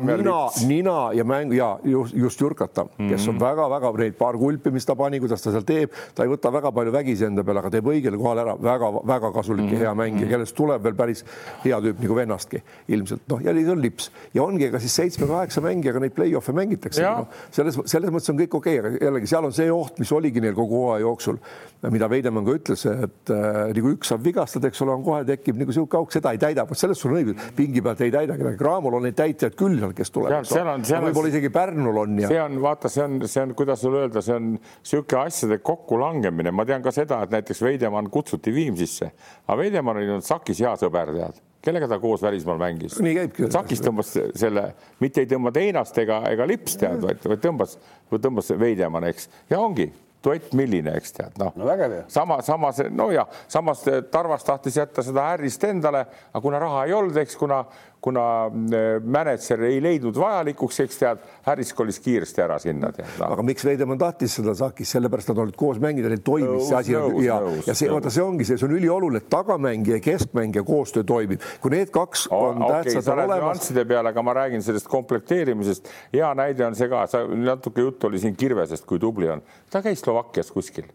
nina, nina ja mäng ja just, just Jürkatam mm, -hmm. kes on väga-väga mhm. neid paar kulpi, mis ta pani, kuidas ta seal teeb, ta ei võta väga palju vägisi enda peale, aga teeb õigel kohal ära väga-väga kasulik mm -hmm. ja hea mängija, mhm. kellest tuleb veel päris hea tüüp nagu vennastki ilmselt noh, ja siis on lips ja ongi, ega siis seitsme-kaheksa mängijaga neid play-off'e mängitakse no,. selles, selles mõttes on kõik okei okay,, aga jällegi seal on see oht, mis oligi neil kogu hooaja jooksul, mida Veidemann ka ütles, et äh, nagu üks saab vigastada, eks ole, on kohe tekib nagu sihuke auk, seda ei täida, vot selles sul on õigus, pingi pealt ei täida kedagi, Cramol on neid täitjaid küll seal, kes tulevad. võib-olla isegi Pärnul on ja. see on, vaata, see on, see on, kuidas sulle öelda, see on niisugune asjade kokkulangemine, ma tean ka seda, et näiteks Veidemann kutsuti Viimsisse, aga Veidemann oli Sakis hea sõber, tead kellega ta koos välismaal mängis? nii käibki. Sakis tõmbas selle, mitte ei tõmba teinast ega, ega lips tead, vaid, vaid tõmbas, tõmbas Veidemann, eks, ja ongi duett milline, eks tead, noh no, no. sama, samas nojah, samas Tarvas tahtis jätta seda Harrist endale, aga kuna raha ei olnud, eks, kuna kuna äh, mänedžer ei leidnud vajalikuks, eks tead, Harris kolis kiiresti ära sinna. No. aga miks Veidemann tahtis seda Sakis, sellepärast nad olid koos mängida, neil toimis see asi nõus, ja, ja see, vaata, see ongi see, see on ülioluline, et tagamängija ja keskmängija koostöö toimib, kui need kaks on okay, tähtsad olemas. nüansside peale, aga ma räägin sellest komplekteerimisest. hea näide on see ka, sa natuke juttu oli siin Kirvesest, kui tubli on, ta käis Slovakkias kuskil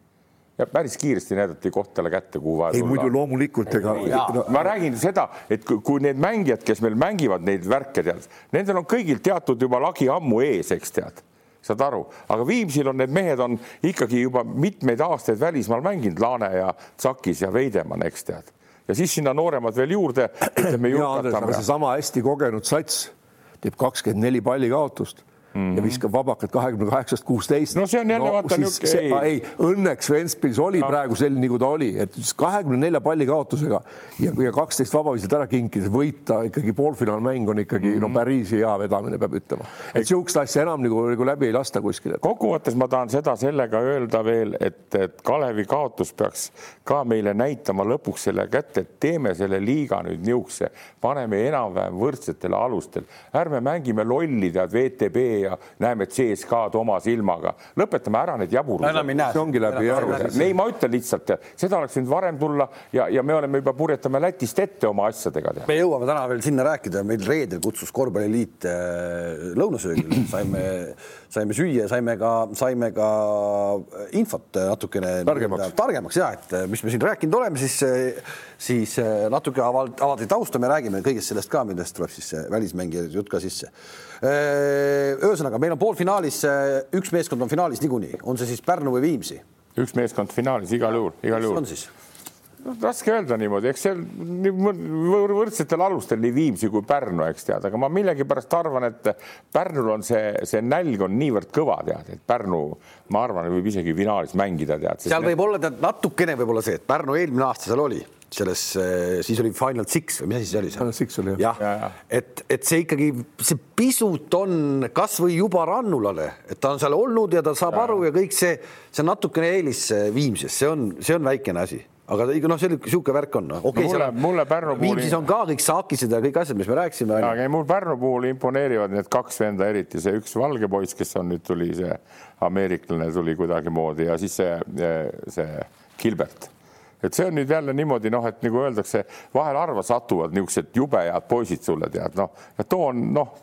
ja päris kiiresti näidati kohtale kätte, kuhu vaja. ei muidu loomulikult ega. No, ma räägin seda, et kui need mängijad, kes meil mängivad neid värke, tead, nendel on kõigil teatud juba lagi ammu ees, eks tead saad aru, aga Viimsil on need mehed on ikkagi juba mitmeid aastaid välismaal mänginud, Laane ja Tsakis ja Veidemann, eks tead. ja siis sinna nooremad veel juurde, seesama hästi kogenud sats teeb kakskümmend neli palli kaotust mm -hmm. ja viskab vabakad kahekümne kaheksast kuusteist. no see on jälle no, vaata niisugune. ei, õnneks Ventspils oli no. praegu selline, nagu ta oli, et kahekümne nelja palli kaotusega ja, ja kaksteist vabaviset ära kinkides võita ikkagi poolfinaalmäng on ikkagi mm -hmm. no mhm. päris hea vedamine, peab ütlema. et niisugust asja enam nagu, nagu läbi ei lasta kuskile. kokkuvõttes ma tahan seda sellega öelda veel, et, et Kalevi kaotus peaks ka meile näitama lõpuks selle kätte, et teeme selle liiga nüüd niisuguse, paneme enam-vähem võrdsetele alustel, ärme mängime lolli, tead, VTB ja näeme CSKA-d oma silmaga. lõpetame ära need jaburused. see ongi läbi järve. ei, ma ütlen lihtsalt, seda oleks võinud varem tulla ja, ja me oleme juba purjetame Lätist ette oma asjadega. me jõuame täna veel sinna rääkida, meil reedel kutsus korvpalliliit äh, lõunasöögile, saime, saime süüa, saime ka, saime ka infot natukene targemaks, targemaks ja et mis me siin rääkinud oleme, siis, siis natuke avaldati tausta, me räägime kõigest sellest ka, millest tuleb siis välismängija jutt ka sisse ühesõnaga, meil on poolfinaalis, üks meeskond on finaalis niikuinii, on see siis Pärnu või Viimsi? üks meeskond finaalis igal juhul, igal juhul. Raske öelda niimoodi, eks see võrdsetel alustel nii Viimsi kui Pärnu, eks tead, aga ma millegipärast arvan, et Pärnul on see, see nälg on niivõrd kõva, tead, et Pärnu, ma arvan, võib isegi finaalis mängida, tead. seal võib olla tead natukene võib-olla see, et Pärnu eelmine aasta seal oli selles, eh, siis oli Final Six või mis asi see oli? Final Six oli jah ja, ja. et, et see ikkagi, see pisut on kasvõi juba Rannulale, et ta on seal olnud ja ta saab ja. aru ja kõik see, see on natukene eelis eh, Viimsis, see on, see on väikene asi aga noh, see niisugune värk on no.. Okay, no mulle, mulle Pärnu puhul. Viimsis on ka kõik saakised ja kõik asjad, mis me rääkisime. aga mul Pärnu puhul imponeerivad need kaks venda, eriti see üks valge poiss, kes on nüüd tuli, see ameeriklane tuli kuidagimoodi ja siis see, see Gilbert et see on nüüd jälle niimoodi noh, et nagu öeldakse, vahel harva satuvad niisugused jube head poisid sulle tead noh, too on noh,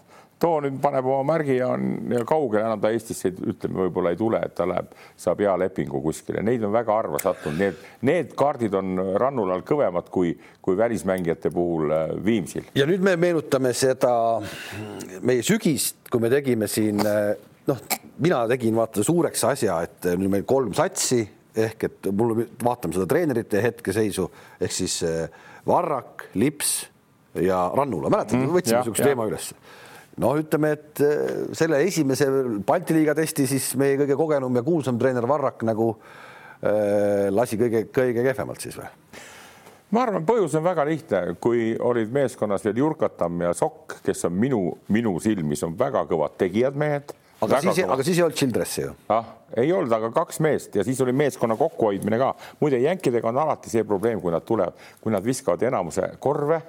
too nüüd paneb oma märgi ja on ja kaugele enam ta Eestisse ütleme, võib-olla ei tule, et ta läheb, saab hea lepingu kuskile, neid on väga harva sattunud, need, need kaardid on rannulal kõvemad kui, kui välismängijate puhul äh, Viimsil. ja nüüd me meenutame seda meie sügist, kui me tegime siin äh, noh, mina tegin vaata suureks asja, et nüüd meil kolm satsi ehk et mul, vaatame seda treenerite hetkeseisu ehk siis Varrak, Lips ja Rannula, mäletad mm,, võtsime niisuguse teema üles. No ütleme, et eh, selle esimese Balti liiga testi siis meie kõige kogenum ja kuulsam treener Varrak nagu äh, lasi kõige, kõige kehvemalt siis või? ma arvan, põhjus on väga lihtne, kui olid meeskonnas veel Jurkatam ja Sokk, kes on minu, minu silmis on väga kõvad tegijad mehed aga siis, aga siis ei olnud Childressi ju. ah, ei olnud, aga kaks meest ja siis oli meeskonna kokkuhoidmine ka. muide, jänkidega on alati see probleem, kui nad tulevad, kui nad viskavad enamuse korve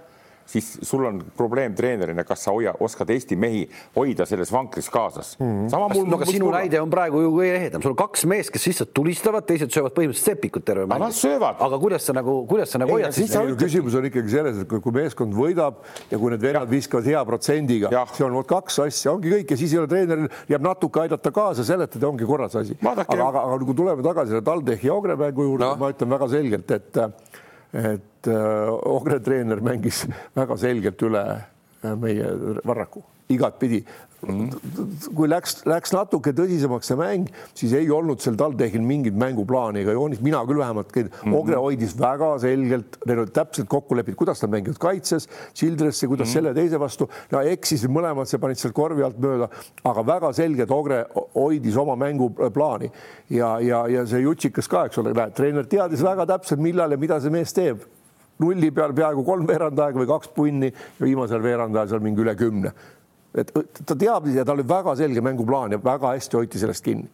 siis sul on probleem treenerina, kas sa hoia, oskad Eesti mehi hoida selles vankris kaasas mm. -hmm. sama mul. no aga sinu näide on praegu ju kõige ehedam, sul on kaks meest, kes lihtsalt tulistavad, teised söövad põhimõtteliselt sepikut terve mäng. Nad söövad. aga kuidas sa nagu, kuidas sa nagu hoiad siis? küsimus on ikkagi selles, et kui meeskond võidab ja kui need vennad viskavad hea protsendiga, see on vot kaks asja, ongi kõik ja siis ei ole treeneril jääb natuke aidata kaasa, seletada, ongi korras asi. aga, aga, aga kui tuleme tagasi selle TalTechi ja Ogre mängu juurde no., ma ütlen väga selgelt, et et äh, Ogre treener mängis väga selgelt üle äh, meie Varraku. Igatpidi kui läks, läks natuke tõsisemaks see mäng, siis ei olnud sel TalTechil mingit mänguplaani ega joonist, mina küll vähemalt mm, -hmm. Ogre hoidis väga selgelt, neil olid täpselt kokku lepitud, kuidas nad mängivad kaitses, Childresse, kuidas mm -hmm. selle teise vastu, no eksisid mõlemad, see panid sealt korvi alt mööda, aga väga selgelt Ogre hoidis oma mänguplaani. Ja, ja, ja see Jutsikas ka, eks ole, näed, treener teadis väga täpselt, millal ja mida see mees teeb. Nulli peal peaaegu kolm veerand aega või kaks punni ja viimasel veerand ajal seal mingi üle kümne et ta teab ja tal oli väga selge mänguplaan ja väga hästi hoiti sellest kinni.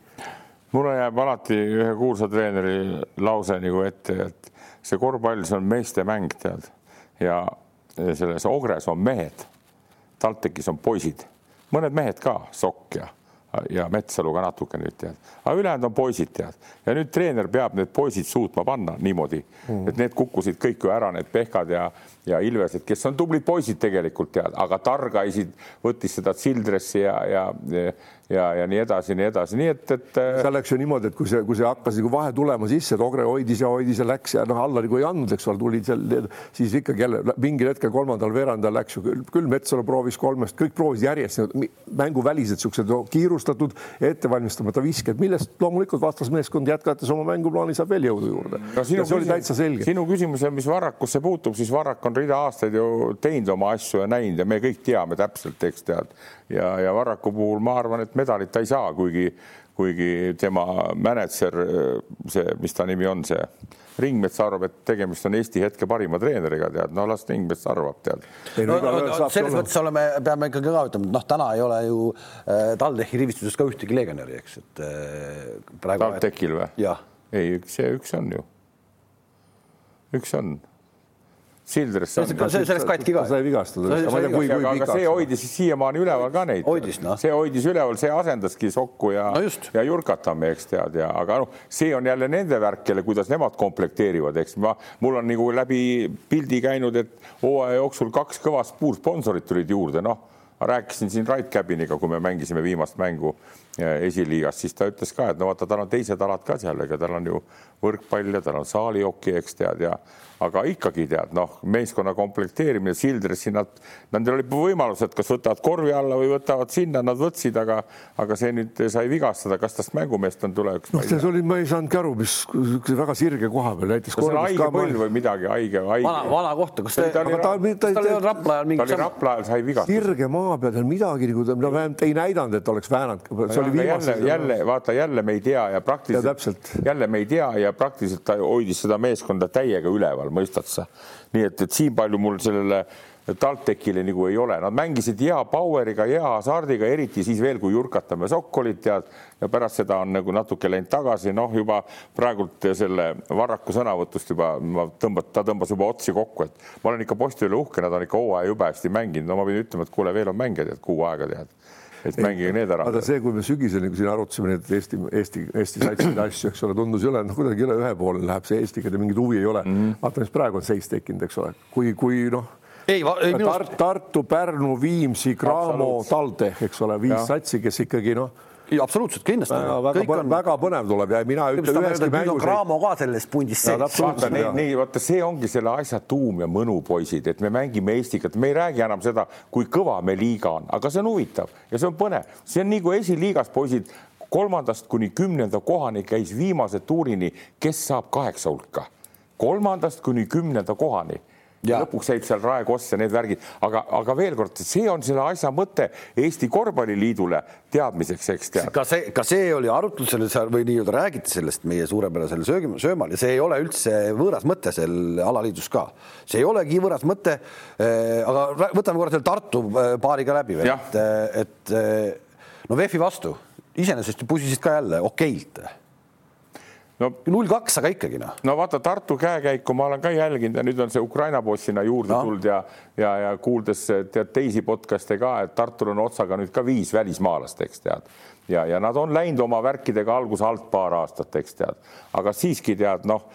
mulle jääb alati ühe kuulsa treeneri lause nagu ette, et see korvpall, see on meeste mäng, tead, ja selles Ogres on mehed, TalTechis on poisid, mõned mehed ka, Sokk ja ja Metsalu ka natuke nüüd tead, aga ülejäänud on poisid tead. Ja nüüd treener peab need poisid suutma panna niimoodi mm., et need kukkusid kõik ju ära, need Pehkad ja, ja Ilvesed, kes on tublid poisid tegelikult tead, aga targaisid, võttis seda Childressi ja, ja, ja ja, ja nii edasi, nii edasi, nii et, et. Äh, seal läks ju niimoodi, et kui see, kui see hakkas nagu vahe tulema sisse, et Ogre hoidis ja hoidis ja läks ja noh, alla nagu ei andnud, eks ole, tulid seal, siis ikkagi jälle mingil hetkel kolmandal veerandal läks ju küll, küll Metsalu proovis kolmest, kõik proovisid järjest mänguvälised siuksed kiirustatud, ettevalmistamata visked, millest loomulikult vastasmeeskond jätkates oma mänguplaani saab veel jõudu juurde no,. see oli täitsa selge. sinu küsimus, mis Varrakusse puutub, siis Varrak on rida aastaid ju teinud oma asju ja näinud ja me kõik teame täpselt, eks tead ja, ja Varraku puhul ma arvan, et medalit ta ei saa, kuigi, kuigi tema mänedžer, see, mis ta nimi on, see Ringmets arvab, et tegemist on Eesti hetke parima treeneriga, tead, no las Ringmets arvab, tead. No, no, no, selles mõttes oleme, peame ikkagi ka ütlema, et noh, täna ei ole ju äh, TalTechi rivistuses ka ühtegi legionäri, eks, et äh, praegu. TalTechil või? ei, see üks on ju. üks on Sildres. see läks katki ka. sai vigastada. aga see hoidis siiamaani üleval ka neid. No. see hoidis üleval, see asendaski Sokku ja no, ja Jurkatami, eks tead, ja aga noh, see on jälle nende värk jälle, kuidas nemad komplekteerivad, eks ma, mul on nagu läbi pildi käinud, et hooaja jooksul kaks kõva sponsorit tulid juurde, noh rääkisin siin Rait Käbiniga, kui me mängisime viimast mängu esiliigas, siis ta ütles ka, et no vaata, tal on teised alad ka seal, ega tal on ju võrkpall ja tal on saalihoki, eks tead ja aga ikkagi tead, noh, meeskonna komplekteerimine, Sildressi nad, nendel oli võimalus, et kas võtavad korvi alla või võtavad sinna, nad võtsid, aga, aga see nüüd sai vigastada, kas tast mängumeest on tulevikus? noh, see oli, ma ei saanudki aru, mis väga sirge koha peal näiteks. kas see on haige põlv või midagi haige, haige.? vana, vana kohta, kas ta, aga ta, ta, ta oli Rapla ajal mingi. ta oli Rapla ajal, sai vigastada. sirge maa peal seal midagi nagu, no vähemalt ei näidanud, et oleks väänanud. Oli viimase. jälle, jälle vaata, jälle me ei tea ja praktiliselt, jälle me ei tea ja praktiliselt ta hoidis seda meeskonda täiega üleval, mõistad sa? nii et, et siin palju mul sellele TalTechile nagu ei ole, nad mängisid hea power'iga, hea hasardiga, eriti siis veel, kui Jurkatamäe Sokk olid tead ja pärast seda on nagu natuke läinud tagasi, noh, juba praegult selle Varraku sõnavõtust juba ma tõmbat-, ta tõmbas juba otsi kokku, et ma olen ikka posti üle uhke, nad on ikka hooaja jube hästi mänginud, no ma võin ütlema, et kuule, veel on mänge tead, kuu aega tead et mängige need ära. vaata see, kui me sügisel nagu siin arutasime neid Eesti, Eesti, Eesti satside asju, eks ole, tundus üle, noh, kuidagi üle ühepoolne läheb see Eestiga, mingit huvi ei ole mm. -hmm. vaata, mis praegu on seis tekkinud, eks ole, kui, kui noh ei, ei, Tart, Tartu, Pärnu, Viimsi, Cramo, TalTech, eks ole, viis ja. satsi, kes ikkagi noh absoluutselt kindlasti. väga, väga, on... väga põnev tuleb ja mina ei ütle üheski mängus. Cramo ka selles pundis sees. vaata nii, vaata, see ongi selle asja tuum ja mõnu, poisid, et me mängime Eestiga, me ei räägi enam seda, kui kõva me liiga on, aga see on huvitav ja see on põnev, see on nii kui esiliigas poisid kolmandast kuni kümnenda kohani käis viimase tuurini, kes saab kaheksa hulka, kolmandast kuni kümnenda kohani ja lõpuks jäid seal Raekoss ja need värgid, aga, aga veel kord, see on selle asja mõte Eesti Korvpalliliidule teadmiseks, eks tead. ka see, ka see oli arutlusel seal või nii-öelda räägiti sellest meie suurepärasel söögi, söömal ja see ei ole üldse võõras mõte seal alaliidus ka. see ei olegi võõras mõte äh,. aga võtame korra selle Tartu äh, paariga läbi veel, et, et äh, no VEF-i vastu iseenesest pusisid ka jälle okeilt no null kaks, aga ikkagi noh. no vaata Tartu käekäiku ma olen ka jälginud ja nüüd on see Ukraina boss sinna juurde no. tulnud ja ja, ja kuuldes tead teisi podcast'e ka, et Tartul on otsaga nüüd ka viis välismaalast, eks tead ja, ja nad on läinud oma värkidega alguse alt paar aastat, eks tead, aga siiski tead noh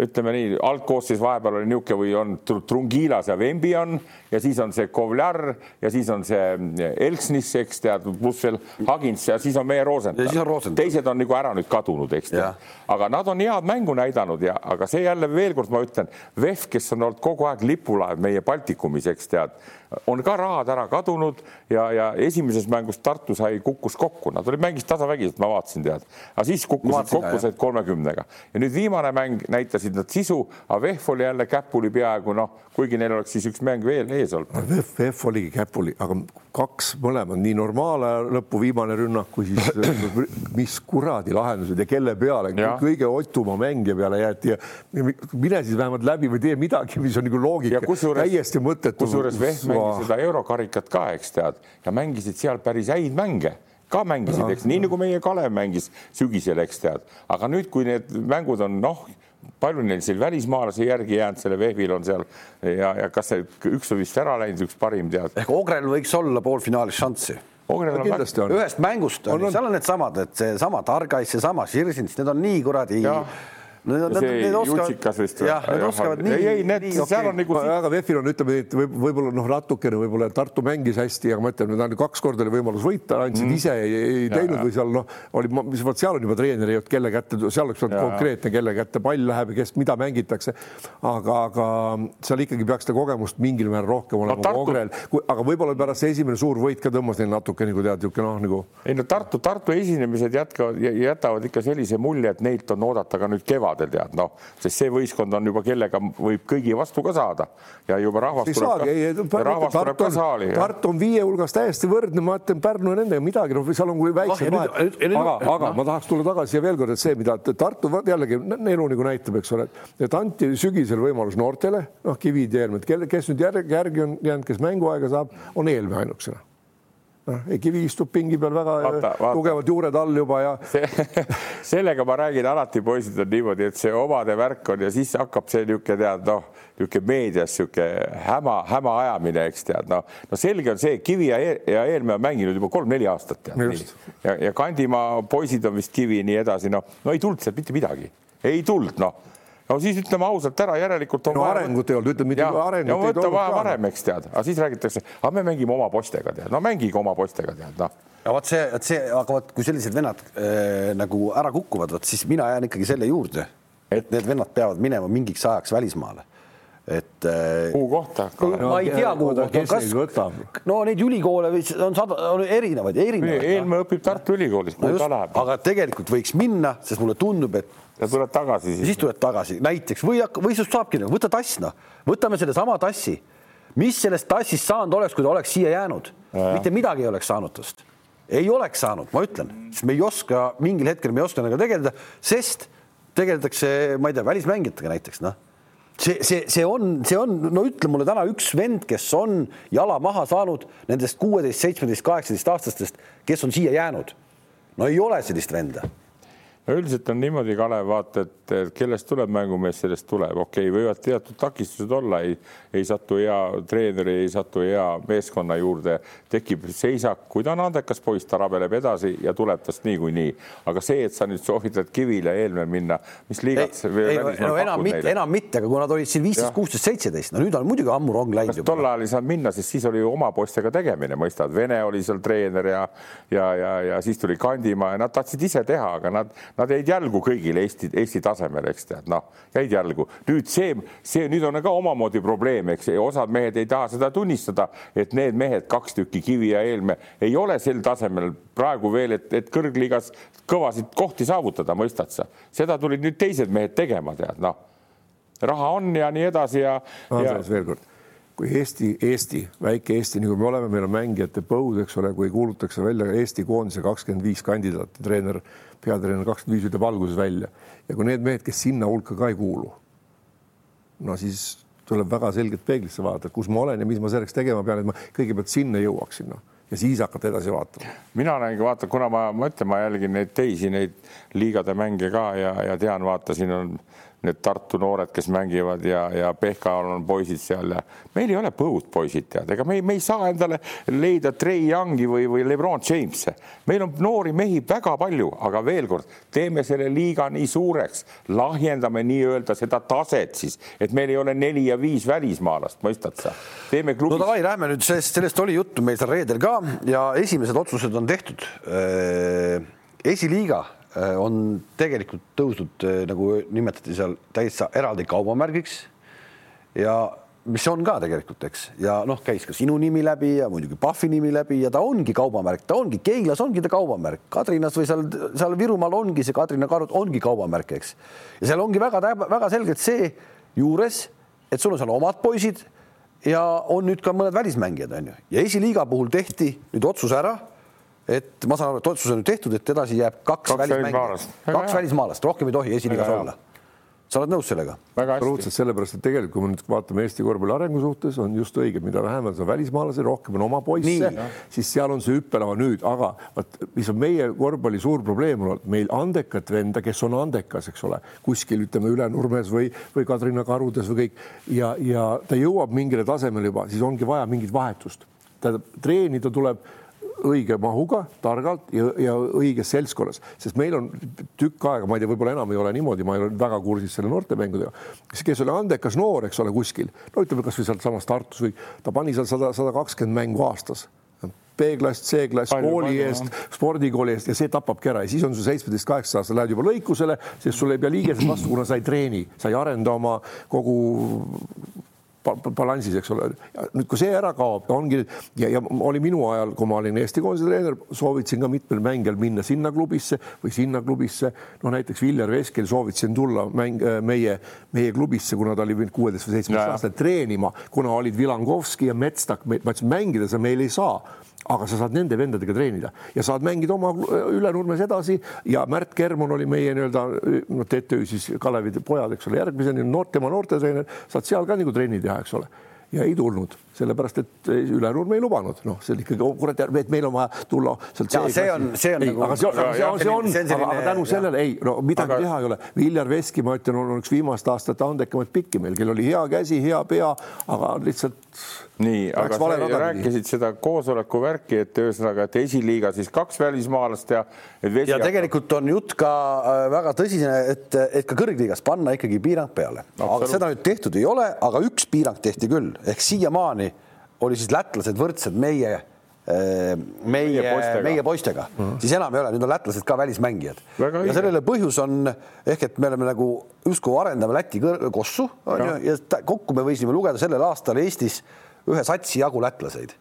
ütleme nii, algkoosseis vahepeal oli niisugune või on Trungilas ja Vembi on ja siis on see Kovlar ja siis on see mm, Elksnis, eks tead, pluss veel Hagins ja siis on meie Rosenthal. teised on nagu ära nüüd kadunud, eks. Tead. aga nad on head mängu näidanud ja, aga see jälle veel kord ma ütlen, VEF, kes on olnud kogu aeg lipulaev meie Baltikumis, eks tead, on ka rahad ära kadunud ja, ja esimeses mängus Tartu sai, kukkus kokku, nad olid, mängisid tasavägiselt, ma vaatasin, tead, aga siis kukkusid kokku, said kolmekümnega. Ja nüüd viimane mäng näitasid nad sisu, aga VEF oli jälle käpuli peaaegu noh, kuigi neil oleks siis üks mäng veel ees olnud. VEF, VEF oligi käpuli, aga kaks mõlemad, nii normaalaja lõpu viimane rünnak kui siis [CLEARS THROAT] mis kuradi lahendused ja kelle peale, kõige otuma mängija peale jäeti ja mine siis vähemalt läbi või tee midagi, mis on nagu loogika, täiesti mõttetu. kusjuures VEF mängis seda eurokarikat ka, eks tead, ja mängisid seal päris häid mänge. Ka mängisid, eks nii nagu meie Kalev mängis sügisel, eks tead, aga nüüd, kui need mängud on noh palju neil seal välismaalasi järgi jäänud, selle Vehvil on seal ja, ja kas see üks on vist ära läinud, üks parim tead. ehk Ogrel võiks olla poolfinaalis šanssi. Ogrel on kindlasti on. ühest mängust on, on, seal on needsamad, et seesama Targais, seesama Širsins, need on nii kuradi ja Need, see need või? jah, need oskavad nii. ei, ei, need, seal on nagu. aga VEF-il on, ütleme, et võib-olla noh, natukene võib-olla Tartu mängis hästi, aga ma ütlen, nad kaks korda oli võimalus võita, andsid mm. ise, ei, ei teinud või seal noh, oli, mis vot seal on juba treener ei olnud, kelle kätte, seal oleks olnud konkreetne, kelle kätte pall läheb ja kes mida mängitakse. aga, aga seal ikkagi peaks seda kogemust mingil määral rohkem olema no, Tartu... Ogrel, aga võib-olla pärast see esimene suur võit ka tõmbas neil natuke nagu tead, niisugune noh, nagu. ei no Tartu, Tartu esinemised jätkavad, jätavad ikka sellise mulje, et neilt on oodata ka nüüd kevadel tead noh sest see võistkond on juba, kellega võib kõigi vastu ka saada. Ja juba rahvas ei tuleb, saagi, ka, ei, rahvas tuleb ka saali. Tartu on viie hulgas täiesti võrdne, ma ütlen Pärnu ja nendega midagi, noh, seal on väiksem oh, vahe, aga, aga ma tahaks tulla tagasi ja veel kord, et see, mida Tartu jällegi elu nagu näitab, eks ole, et anti sügisel võimalus noortele, noh, Kivid ja Helmed, kelle, kes nüüd järgi, järgi on jäänud, kes mänguaega saab, on Helme ainukesena noh, Kivi istub pingi peal väga vaata, vaata. tugevalt juured all juba ja [LAUGHS] sellega ma räägin alati, poisid, on niimoodi, et see omade värk on ja siis hakkab see niisugune tead noh, niisugune meedias niisugune häma, häma ajamine, eks tead, noh, no selge on see, Kivi ja, e ja Eelmäe on mänginud juba kolm-neli aastat tead. ja, ja Kandimaa poisid on vist Kivi nii edasi, noh, no ei tulnud sealt mitte midagi, ei tulnud, noh no siis ütleme ausalt ära, järelikult on no, vaja... arengut ei olnud, ütleme mitte arengut ja võtta vaja varem, eks tead, aga siis räägitakse, aga me mängime oma poistega, tead, no mängige oma poistega, tead, noh. ja vot see, vot see, aga vot kui sellised vennad äh, nagu ära kukuvad, vot siis mina jään ikkagi selle juurde, et need vennad peavad minema mingiks ajaks välismaale et äh, kuhu kohta? ma ei tea, kuhu kohta, kas, no neid ülikoole on sada, on erinevaid, erinevaid. Eelmäe õpib Tartu Ülikoolis, kuhu ta läheb. aga tegelikult võiks minna, sest mulle tundub, et ja tuled tagasi siis? siis tuled tagasi näiteks või, või sinust saabki nagu võta tass, noh, võtame sellesama tassi. mis sellest tassist saanud oleks, kui ta oleks siia jäänud? mitte midagi ei oleks saanud tast. ei oleks saanud, ma ütlen, sest me ei oska, mingil hetkel me ei oska nendega tegeleda, sest tegeletakse, ma ei tea, välismängijatega näiteks, noh see, see, see on, see on, no ütle mulle täna üks vend, kes on jala maha saanud nendest kuueteist, seitsmeteist, kaheksateist aastastest, kes on siia jäänud. no ei ole sellist venda no üldiselt on niimoodi, Kalev, vaata, et kellest tuleb mängumees, sellest tuleb, okei okay,, võivad teatud takistused olla, ei, ei satu hea treeneri, ei satu hea meeskonna juurde, tekib seisak, kui ta on andekas poiss, ta rabeleb edasi ja tuleb tast niikuinii. aga see, et sa nüüd soovitad Kivile eelmine minna, mis liigat sa ei, no, no enam mitte, enam mitte, aga kui nad olid siin viisteist, kuusteist, seitseteist, no nüüd on muidugi ammu rong läinud. tol ajal ei saanud minna, sest siis oli ju oma poistega tegemine, mõistad, Vene oli seal treener ja ja, ja, ja siis tuli Kandimaa ja nad tahtsid ise teha, aga nad nad jäid jälgu kõigile Eesti, Eesti tasemel, eks tead, noh, jäid jälgu. nüüd see, see nüüd on ka omamoodi probleem, eks osad mehed ei taha seda tunnistada, et need mehed, kaks tükki, Kivi ja Eelmäe, ei ole sel tasemel praegu veel, et, et kõrgliigas kõvasid kohti saavutada, mõistad sa? seda tulid nüüd teised mehed tegema, tead, noh. raha on ja nii edasi ja. Andres ja... veel kord kui Eesti, Eesti, väike Eesti, nagu me oleme, meil on mängijate põud, eks ole, kui kuulutatakse välja Eesti koondise kakskümmend viis kandidaati, treener, peatreener kakskümmend viis ütleb alguses välja ja kui need mehed, kes sinna hulka ka ei kuulu, no siis tuleb väga selgelt peeglisse vaadata, kus ma olen ja mis ma selleks tegema pean, et ma kõigepealt sinna jõuaksin, noh ja siis hakata edasi vaatama. mina näengi, vaata, kuna ma, ma ütlen, ma jälgin neid teisi, neid liigade mänge ka ja, ja tean, vaata, siin on need Tartu noored, kes mängivad ja, ja Pehkal on poisid seal ja meil ei ole põud poisid tead, ega me ei, me ei saa endale leida Trey Youngi või, või Lebron James'e. meil on noori mehi väga palju, aga veel kord, teeme selle liiga nii suureks, lahjendame nii-öelda seda taset siis, et meil ei ole neli ja viis välismaalast, mõistad sa? teeme klubis. no davai, lähme nüüd sellest, sellest oli juttu meil seal reedel ka ja esimesed otsused on tehtud. Äh, esiliiga on tegelikult tõusnud, äh, nagu nimetati seal täitsa eraldi kaubamärgiks. ja mis on ka tegelikult, eks, ja noh, käis ka sinu nimi läbi ja muidugi Pahvi nimi läbi ja ta ongi kaubamärk, ta ongi Keilas ongi ta kaubamärk, Kadrinas või seal, seal Virumaal ongi see Kadrina karud ongi kaubamärk, eks. ja seal ongi väga-väga selgelt see juures, et sul on seal omad poisid ja on nüüd ka mõned välismängijad, on ju, ja esiliiga puhul tehti nüüd otsus ära et ma saan aru, et otsus on nüüd tehtud, et edasi jääb kaks, kaks välismaalast, kaks välismaalast, rohkem ei tohi esiliigas olla. sa oled nõus sellega? absoluutselt, sellepärast et tegelikult, kui me nüüd vaatame Eesti korvpalli arengu suhtes, on just õige, mida vähem on välismaalasi, rohkem on oma poisse, siis seal on see hüppelava nüüd, aga vot mis on meie korvpalli suur probleem olnud, meil andekat venda, kes on andekas, eks ole, kuskil ütleme Ülenurmes või, või Kadrina karudes või kõik ja, ja ta jõuab mingile tasemele juba, siis ongi vaja mingit vahetust. tähendab, treenida tuleb õige mahuga, targalt ja, ja õiges seltskonnas, sest meil on tükk aega, ma ei tea, võib-olla enam ei ole niimoodi, ma ei ole väga kursis selle noortemängudega, kes oli andekas noor, eks ole, kuskil, no ütleme kasvõi sealtsamas Tartus või ta pani seal sada, sada kakskümmend mängu aastas. B-klass, C-klass, kooli palju, eest, spordikooli eest ja see tapabki ära. Ja siis on sul seitsmeteist, kaheksateist aastal lähed juba lõikusele, sest sul ei pea liigesed vastu, kuna sa ei treeni, sa ei arenda oma kogu balansis, eks ole. nüüd, kui see ära kaob, ongi ja, ja oli minu ajal, kui ma olin Eesti koondise treener, soovitasin ka mitmel mängijal minna sinna klubisse või sinna klubisse. no näiteks Viljar Veskel soovitasin tulla mäng, meie, meie klubisse, kuna ta oli võinud kuueteist või seitsmeteist aastat treenima, kuna olid Vilangovski ja Metstak, ma ütlesin, mängida sa meil ei saa aga sa saad nende vendadega treenida ja saad mängida oma Ülenurmes edasi. Ja Märt Kermon oli meie nii-öelda noh, TTÜ siis Kalevi pojad, eks ole, järgmiseni noort, tema noortetreener, saad seal ka nagu trenni teha, eks ole. Ja ei tulnud, sellepärast et Ülenurme ei lubanud, noh, see on ikkagi oh, kurat, et meil on vaja tulla sealt. see on, see on ei, nagu. aga see on, see on, see on, aga, aga tänu sellele ei, no midagi aga... teha ei ole. Viljar Veski, ma ütlen, on üks viimaste aastate andekamaid pikki meil, kellel oli hea käsi, hea pea, aga lihtsalt nii, aga sa rääkisid seda koosoleku värki, et ühesõnaga, et esiliiga siis kaks välismaalast ja. ja tegelikult on jutt ka äh, väga tõsine, et, et ka kõrgliigas panna ikkagi piirang peale, aga seda nüüd tehtud ei ole, aga üks piirang tehti küll, ehk siiamaani oli siis lätlased võrdsed meie äh, meie, meie, meie poistega mm, -hmm. siis enam ei ole, nüüd on lätlased ka välismängijad. ja sellele põhjus on ehk et me oleme nagu justkui arendame Läti kossu ju ja kokku me võisime lugeda sellel aastal Eestis ühe satsi jagu lätlaseid,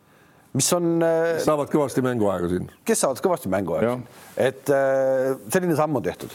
mis on. Äh, saavad kõvasti mänguaega siin. kes saavad kõvasti mänguaega, et äh, selline samm on tehtud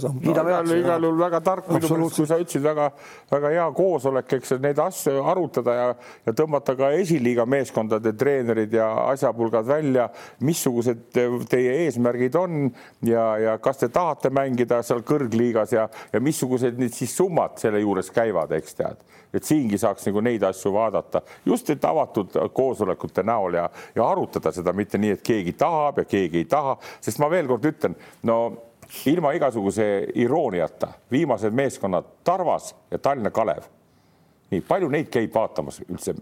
samm no,. igal, juhul väga tark, kui sa ütlesid, väga-väga hea koosolek, eks neid asju arutada ja, ja tõmmata ka esiliiga meeskondade treenerid ja asjapulgad välja, missugused teie eesmärgid on ja, ja kas te tahate mängida seal kõrgliigas ja, ja missugused nüüd siis summad selle juures käivad, eks tead. Et siingi saaks nagu neid asju vaadata. Just et avatud koosolekute näol ja, ja arutada seda, mitte nii, et keegi tahab ja keegi ei taha, sest ma veel kord ütlen, no ilma igasuguse irooniata viimased meeskonnad Tarvas ja Tallinna Kalev nii palju neid käib vaatamas üldse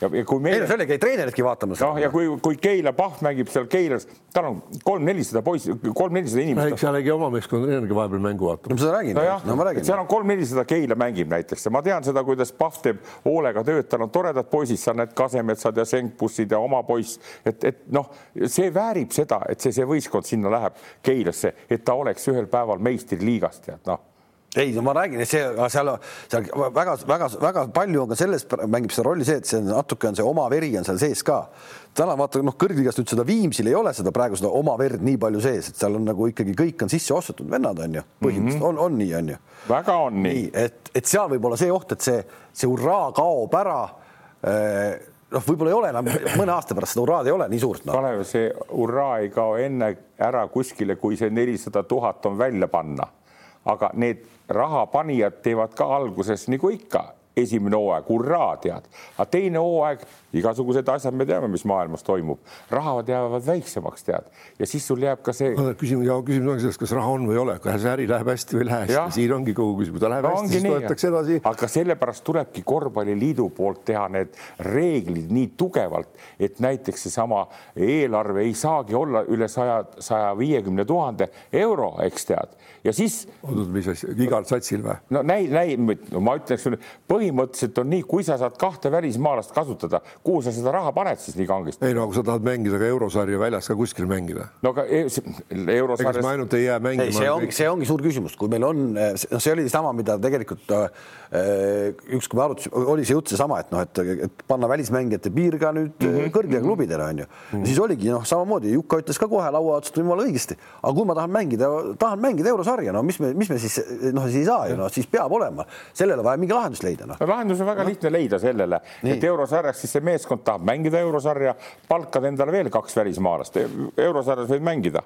ja, ja kui meil. ei no seal ei treeneridki vaatamas. noh, ja kui, kui Keila Pahv mängib seal Keilas, tal on kolm-nelisada poissi, kolm-nelisada inimest. seal ei käi oma meeskonna treenergi vahepeal mängu vaatamas. no ma seda räägin no. no ma räägin. seal on kolm-nelisada Keila mängib näiteks ja ma tean seda, kuidas Pahv teeb hoolega tööd, tal on toredad poisid, seal need Kasemetsad ja Senkbussid ja oma poiss, et, et noh, see väärib seda, et see, see võistkond sinna läheb Keilasse, et ta oleks ühel päeval meistriliigas, tead noh ei, ma räägin, see, seal, seal väga-väga-väga palju on ka selles, mängib seda rolli see, et see natuke on see oma veri on seal sees ka. täna vaata noh, kõrgligas nüüd seda Viimsil ei ole seda praegu seda oma verd nii palju sees, et seal on nagu ikkagi kõik on sisse ostetud vennad on ju, põhimõtteliselt mm -hmm. on, on nii, on ju. väga on nii, nii. et, et seal võib olla see oht, et see, see hurraa kaob ära eh, noh, võib-olla ei ole enam mõne aasta pärast seda hurraad ei ole nii suurt no.. Kalev, see hurraa ei kao enne ära kuskile, kui see nelisada tuhat on välja panna aga need rahapanijad teevad ka alguses nagu ikka. Esimene hooaeg, hurraa, tead. aga teine hooaeg, igasugused asjad, me teame, mis maailmas toimub, rahad jäävad väiksemaks, tead, ja siis sul jääb ka see. küsimus küsimus ongi selles, kas raha on või ei ole, kas äri läheb hästi või ei lähe hästi, siin ongi kogu küsimus, ta läheb no, hästi, siis võetakse edasi. aga sellepärast tulebki korvpalliliidu poolt teha need reeglid nii tugevalt, et näiteks seesama eelarve ei saagi olla üle saja, saja viiekümne tuhande euro, eks tead, ja siis. mis asja, igal satsil või? no näi, näi, no ma ütleks sulle, põhimõtteliselt on nii, kui sa saad kahte välismaalast kasutada, kuhu sa seda raha paned siis nii kangesti? ei no kui sa tahad mängida ka eurosarja väljas ka kuskil mängida. no aga e eurosarjas. ega ainult ei jää mängima. see ongi, see ongi suur küsimus, kui meil on, noh, see oli sama, mida tegelikult äh, üks, kui me arutasime, oli see jutt seesama, et noh, et, et panna välismängijate piir ka nüüd mm -hmm. kõrgele klubidele on ju mm. -hmm. siis oligi noh, samamoodi Jukka ütles ka kohe laua otsast jumala õigesti, aga kui ma tahan mängida, tahan mängida eurosarja, no mis me, mis me siis noh, siis ei saa ju noh, siis peab olema, sellele vaja mingi lahendus leida noh. lahendus on väga no. lihtne leida sellele, et eurosarjas siis see meeskond tahab mängida eurosarja, palkad endale veel kaks välismaalast, eurosarjas võid mängida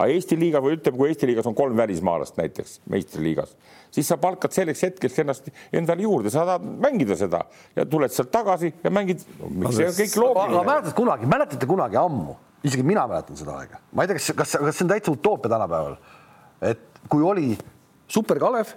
aga Eesti liiga või ütleme, kui Eesti liigas on kolm välismaalast näiteks meistriliigas, siis sa palkad selleks hetkeks ennast endale juurde, sa tahad mängida seda ja tuled sealt tagasi ja mängid no,. see on kõik loogiline. mäletad kunagi, mäletate kunagi ammu, isegi mina mäletan seda aega, ma ei tea, kas, kas, kas see on täitsa utoopia tänapäeval, et kui oli Super Kalev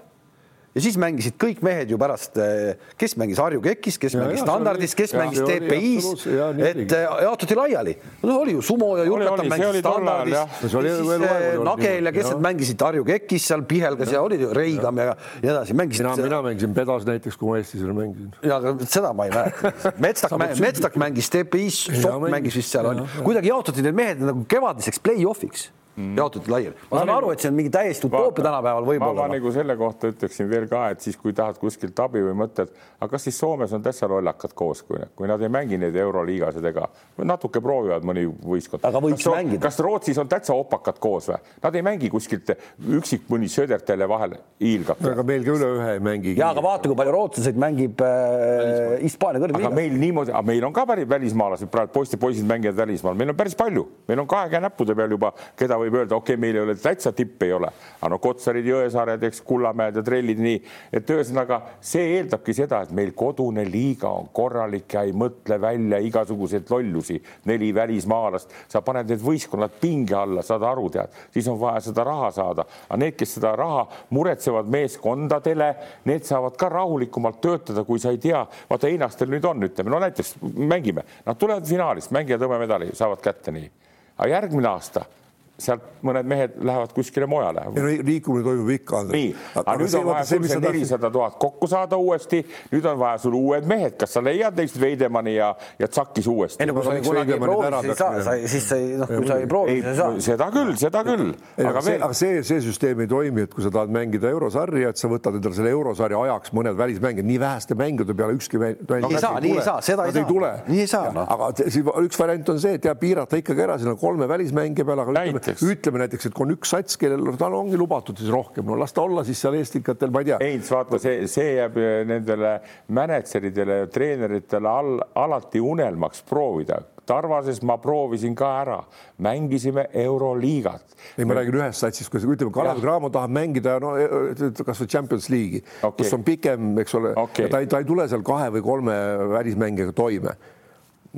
ja siis mängisid kõik mehed ju pärast, eh, kes mängis Harju Kekis, kes ja, mängis ja, Standardis, kes ja, mängis TPI-s, et eh, jaotati laiali. no oli ju Sumo ja Jurkatan mängisid Standardis, siis eh, Nagel ja kes need mängisid Harju Kekis seal Pihelgas ja olid ju Reigam ja nii edasi, mängisid. mina, mina mängisin Pedas näiteks, kui ma Eestis mängisin. ja aga seda ma ei mäleta. [LAUGHS] Metstak, Metstak mängis TPI-s, Sokk mängis vist seal, kuidagi jaotati need mehed nagu kevadiseks play-off'iks. Jaotati laiali. ma saan aru, et see on mingi täiesti utoopia tänapäeval võib-olla. ma nagu selle kohta ütleksin veel ka, et siis, kui tahad kuskilt abi või mõtled, aga kas siis Soomes on täitsa lollakad koos, kui, kui nad ei mängi neid euroliigasid ega natuke proovivad mõni võistkond. aga võiks kas, mängida. kas Rootsis on täitsa opakad koos või? Nad ei mängi kuskilt üksik mõni Södertele vahel hiilgab. aga meil ka üle ühe ei mängi. ja aga vaata, kui palju rootslaseid mängib äh, Hispaania äh, kõrgliigas. aga meil niimoodi, meil on ka päris välismaalased praegu poiste, poisid mängivad välismaal, meil on päris palju, meil on kahe käe näppude peal juba, keda võib öelda, okei okay,, meil ei ole täitsa tipp ei ole, aga no Kotsarid, Jõesaared, eks Kullamäed ja trellid nii, et ühesõnaga see eeldabki seda, et meil kodune liiga on korralik ja ei mõtle välja igasuguseid lollusi, neli välismaalast, sa paned need võistkonnad pinge alla, saad aru, tead, siis on vaja seda raha saada, aga need, kes seda raha muretsevad meeskondadele, need saavad ka rahulikumalt töötada, kui sa ei tea, vaata Einastel nüüd on, ütleme, no näiteks mängime, nad tulevad finaalist, mängivad hõbemedali, saavad kätte nii, aga järgmine aasta sealt mõned mehed lähevad kuskile mujale. liikumine toimub ikka. nii, aga nüüd on vaja sul see nelisada tuhat kokku saada uuesti, nüüd on vaja sul uued mehed, kas sa leiad neist Veidemani ja, ja Tsakis uuesti? ei no kui sa kunagi ei proovi, siis ei saa, siis sa ei, noh, kui sa ei proovi, siis ei saa. seda küll, seda küll. aga see, aga see, see süsteem ei toimi, et kui sa tahad mängida eurosarja, et sa võtad endale selle eurosarja ajaks mõned välismängijad, nii väheste mängude peale ükski mäng. ei saa, nii ei saa, seda ei saa. nii ei saa. aga üks variant on see, et ja piirata ikkagi ära sinna kolme välismängija peale, aga ütleme näiteks, ütleme näiteks, et kui on üks sats, kellel tal ongi lubatud siis rohkem, no las ta olla siis seal eestikatel, ma ei tea. ei, vaata see, see jääb nendele mänedžeridele ja treeneritele all, alati unelmaks proovida Tarvases ma proovisin ka ära, mängisime Euroliigat. ei, ma räägin ühest satsist, kui ütleme, Kalev Cramo tahab mängida no e, e, kasvõi Champions League'i okay., kus on pikem, eks ole okay., ta ei, ta ei tule seal kahe või kolme välismängijaga toime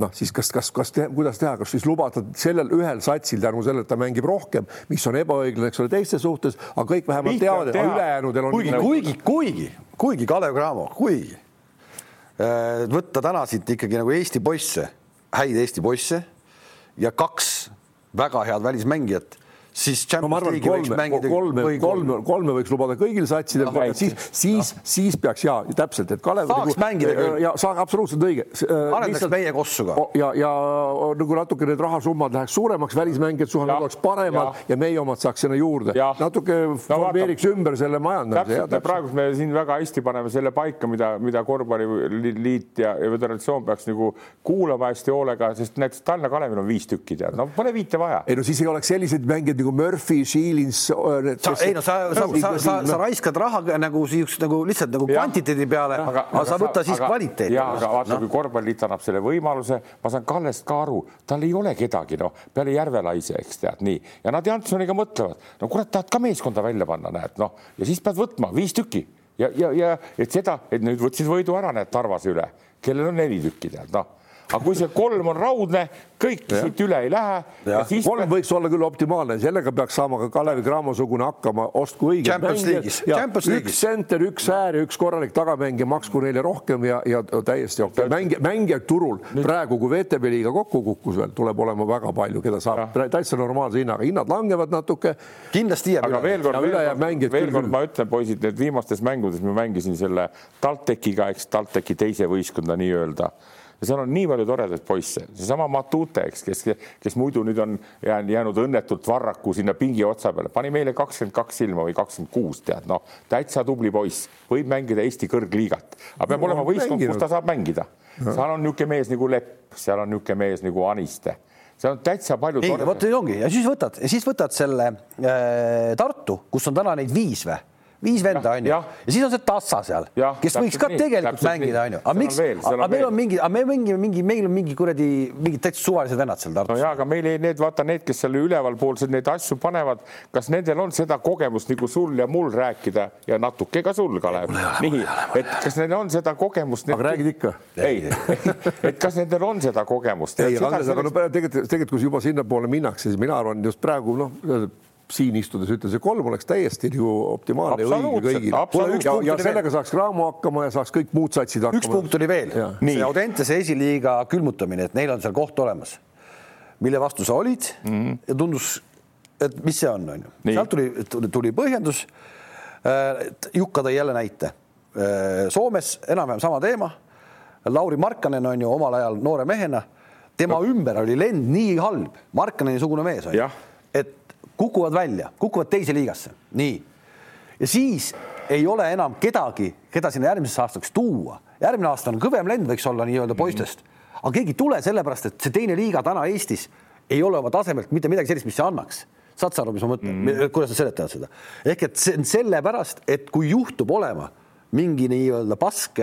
noh, siis kas, kas, kas te, kuidas teha, kas siis lubada sellel ühel satsil tänu sellele, et ta mängib rohkem, mis on ebaõiglane, eks ole, teiste suhtes, aga kõik vähemalt teavad, et ülejäänudel on. kuigi, kuigi, kuigi, kuigi Kalev Cramo, kuigi äh, võtta täna siit ikkagi nagu Eesti poisse, häid Eesti poisse ja kaks väga head välismängijat siis no, ma arvan, kolme, kolme, kolme, kolme võiks lubada kõigil satsidel no,, siis, siis siis peaks ja täpselt, et Kalev. saaks nagu, mängida küll. ja saaks absoluutselt õige. Äh, arendaks meie kossu ka. ja, ja nagu natuke need rahasummad läheks suuremaks, välismängijad suhted oleks paremad ja. ja meie omad saaks sinna juurde. natuke no, formeeriks ümber selle majandamise. praegu me siin väga hästi paneme selle paika, mida, mida korvpalliliit ja, ja föderatsioon peaks nagu kuulama hästi hoolega, sest näiteks Tallinna Kalevil on viis tükki tead, no pole viite vaja. ei no siis ei oleks selliseid mängijaid nagu Murphy, Shilins. ei no sa, sa, sa, sa, sa raiskad raha nagu siukest nagu lihtsalt nagu kvantiteedi peale, aga sa võta siis kvaliteeti. ja aga vaata no., kui korvpalliliit annab selle võimaluse, ma saan Kallest ka aru, tal ei ole kedagi noh, peale Järvelaise, eks tead nii ja nad Jansoniga mõtlevad, no kurat, tahad ka meeskonda välja panna, näed noh, ja siis pead võtma viis tükki ja, ja, ja et seda, et nüüd võtsid võidu ära, näed Tarvase üle, kellel on neli tükki tead noh aga kui see kolm on raudne, kõik ja. siit üle ei lähe. Kolm võiks olla küll optimaalne, sellega peaks saama ka Kalevi Cramo-sugune hakkama, ostku õige. üks senter, üks äär ja üks korralik tagamängija, maksku neile rohkem ja, ja täiesti okei okay.. mängija, mängijaid turul Nüüd... praegu, kui VTB liiga kokku kukkus veel, tuleb olema väga palju, keda saab ja. täitsa normaalse hinnaga, hinnad langevad natuke. kindlasti jääb aga üle. veel kord, veel kord, veel kord ma ütlen, poisid, need viimastes mängudes ma mängisin selle TalTechiga, eks TalTechi teise võistkonda nii-öelda ja seal on nii palju toredaid poisse, seesama Matute, eks, kes, kes muidu nüüd on jäänud, õnnetult varraku sinna pingi otsa peale, pani meile kakskümmend kaks silma või kakskümmend kuus, tead, noh, täitsa tubli poiss, võib mängida Eesti kõrgliigat, aga peab no, olema võistkond, kus ta saab mängida. seal on niisugune mees nagu Lepp, seal on niisugune mees nagu Aniste. Seal on täitsa palju. ei, vot ongi. Ja siis võtad, siis võtad selle äh, Tartu, kus on täna neid viis või viis venda onju ja. ja siis on see Tassa seal, kes võiks ka nii, tegelikult mängida onju, aga miks, aga meil on mingi, aga me mingi, mingi, meil on mingi kuradi mingid täitsa suvalised vennad seal Tartus. no ja, aga meil ei, need vaata need, kes seal ülevalpoolsed neid asju panevad, kas nendel on seda kogemust nagu sul ja mul rääkida ja natuke ka sul, Kalev. nii, et kas neil on seda kogemust. aga räägid ikka? ei, [LAUGHS] et kas nendel on seda kogemust? ei, aga no tegelikult, tegelikult kui juba sinnapoole minnakse, siis mina arvan just praegu noh siin istudes ütlen, see kolm oleks täiesti nagu optimaalne ja õige kõigile. ja, ja sellega saaks Raamo hakkama ja saaks kõik muud satsid hakkama. üks punkt oli veel, see Audentese esiliiga külmutamine, et neil on seal koht olemas, mille vastu sa olid mm -hmm. ja tundus, et mis see on, on ju. sealt tuli, tuli põhjendus. Äh, Jukka tõi jälle näite. Äh, Soomes enam-vähem sama teema. Lauri Markkanen on ju omal ajal noore mehena, tema no. ümber oli lend nii halb, Markkaneni sugune mees on ju, kukuvad välja, kukuvad teise liigasse, nii. ja siis ei ole enam kedagi, keda sinna järgmiseks aastaks tuua. järgmine aasta on kõvem lend, võiks olla nii-öelda poistest, aga keegi ei tule sellepärast, et see teine liiga täna Eestis ei ole oma tasemelt mitte midagi sellist, mis see annaks. saad sa aru, mis ma mõtlen mm, -hmm. kuidas nad seletavad seda? ehk et see on sellepärast, et kui juhtub olema mingi nii-öelda pask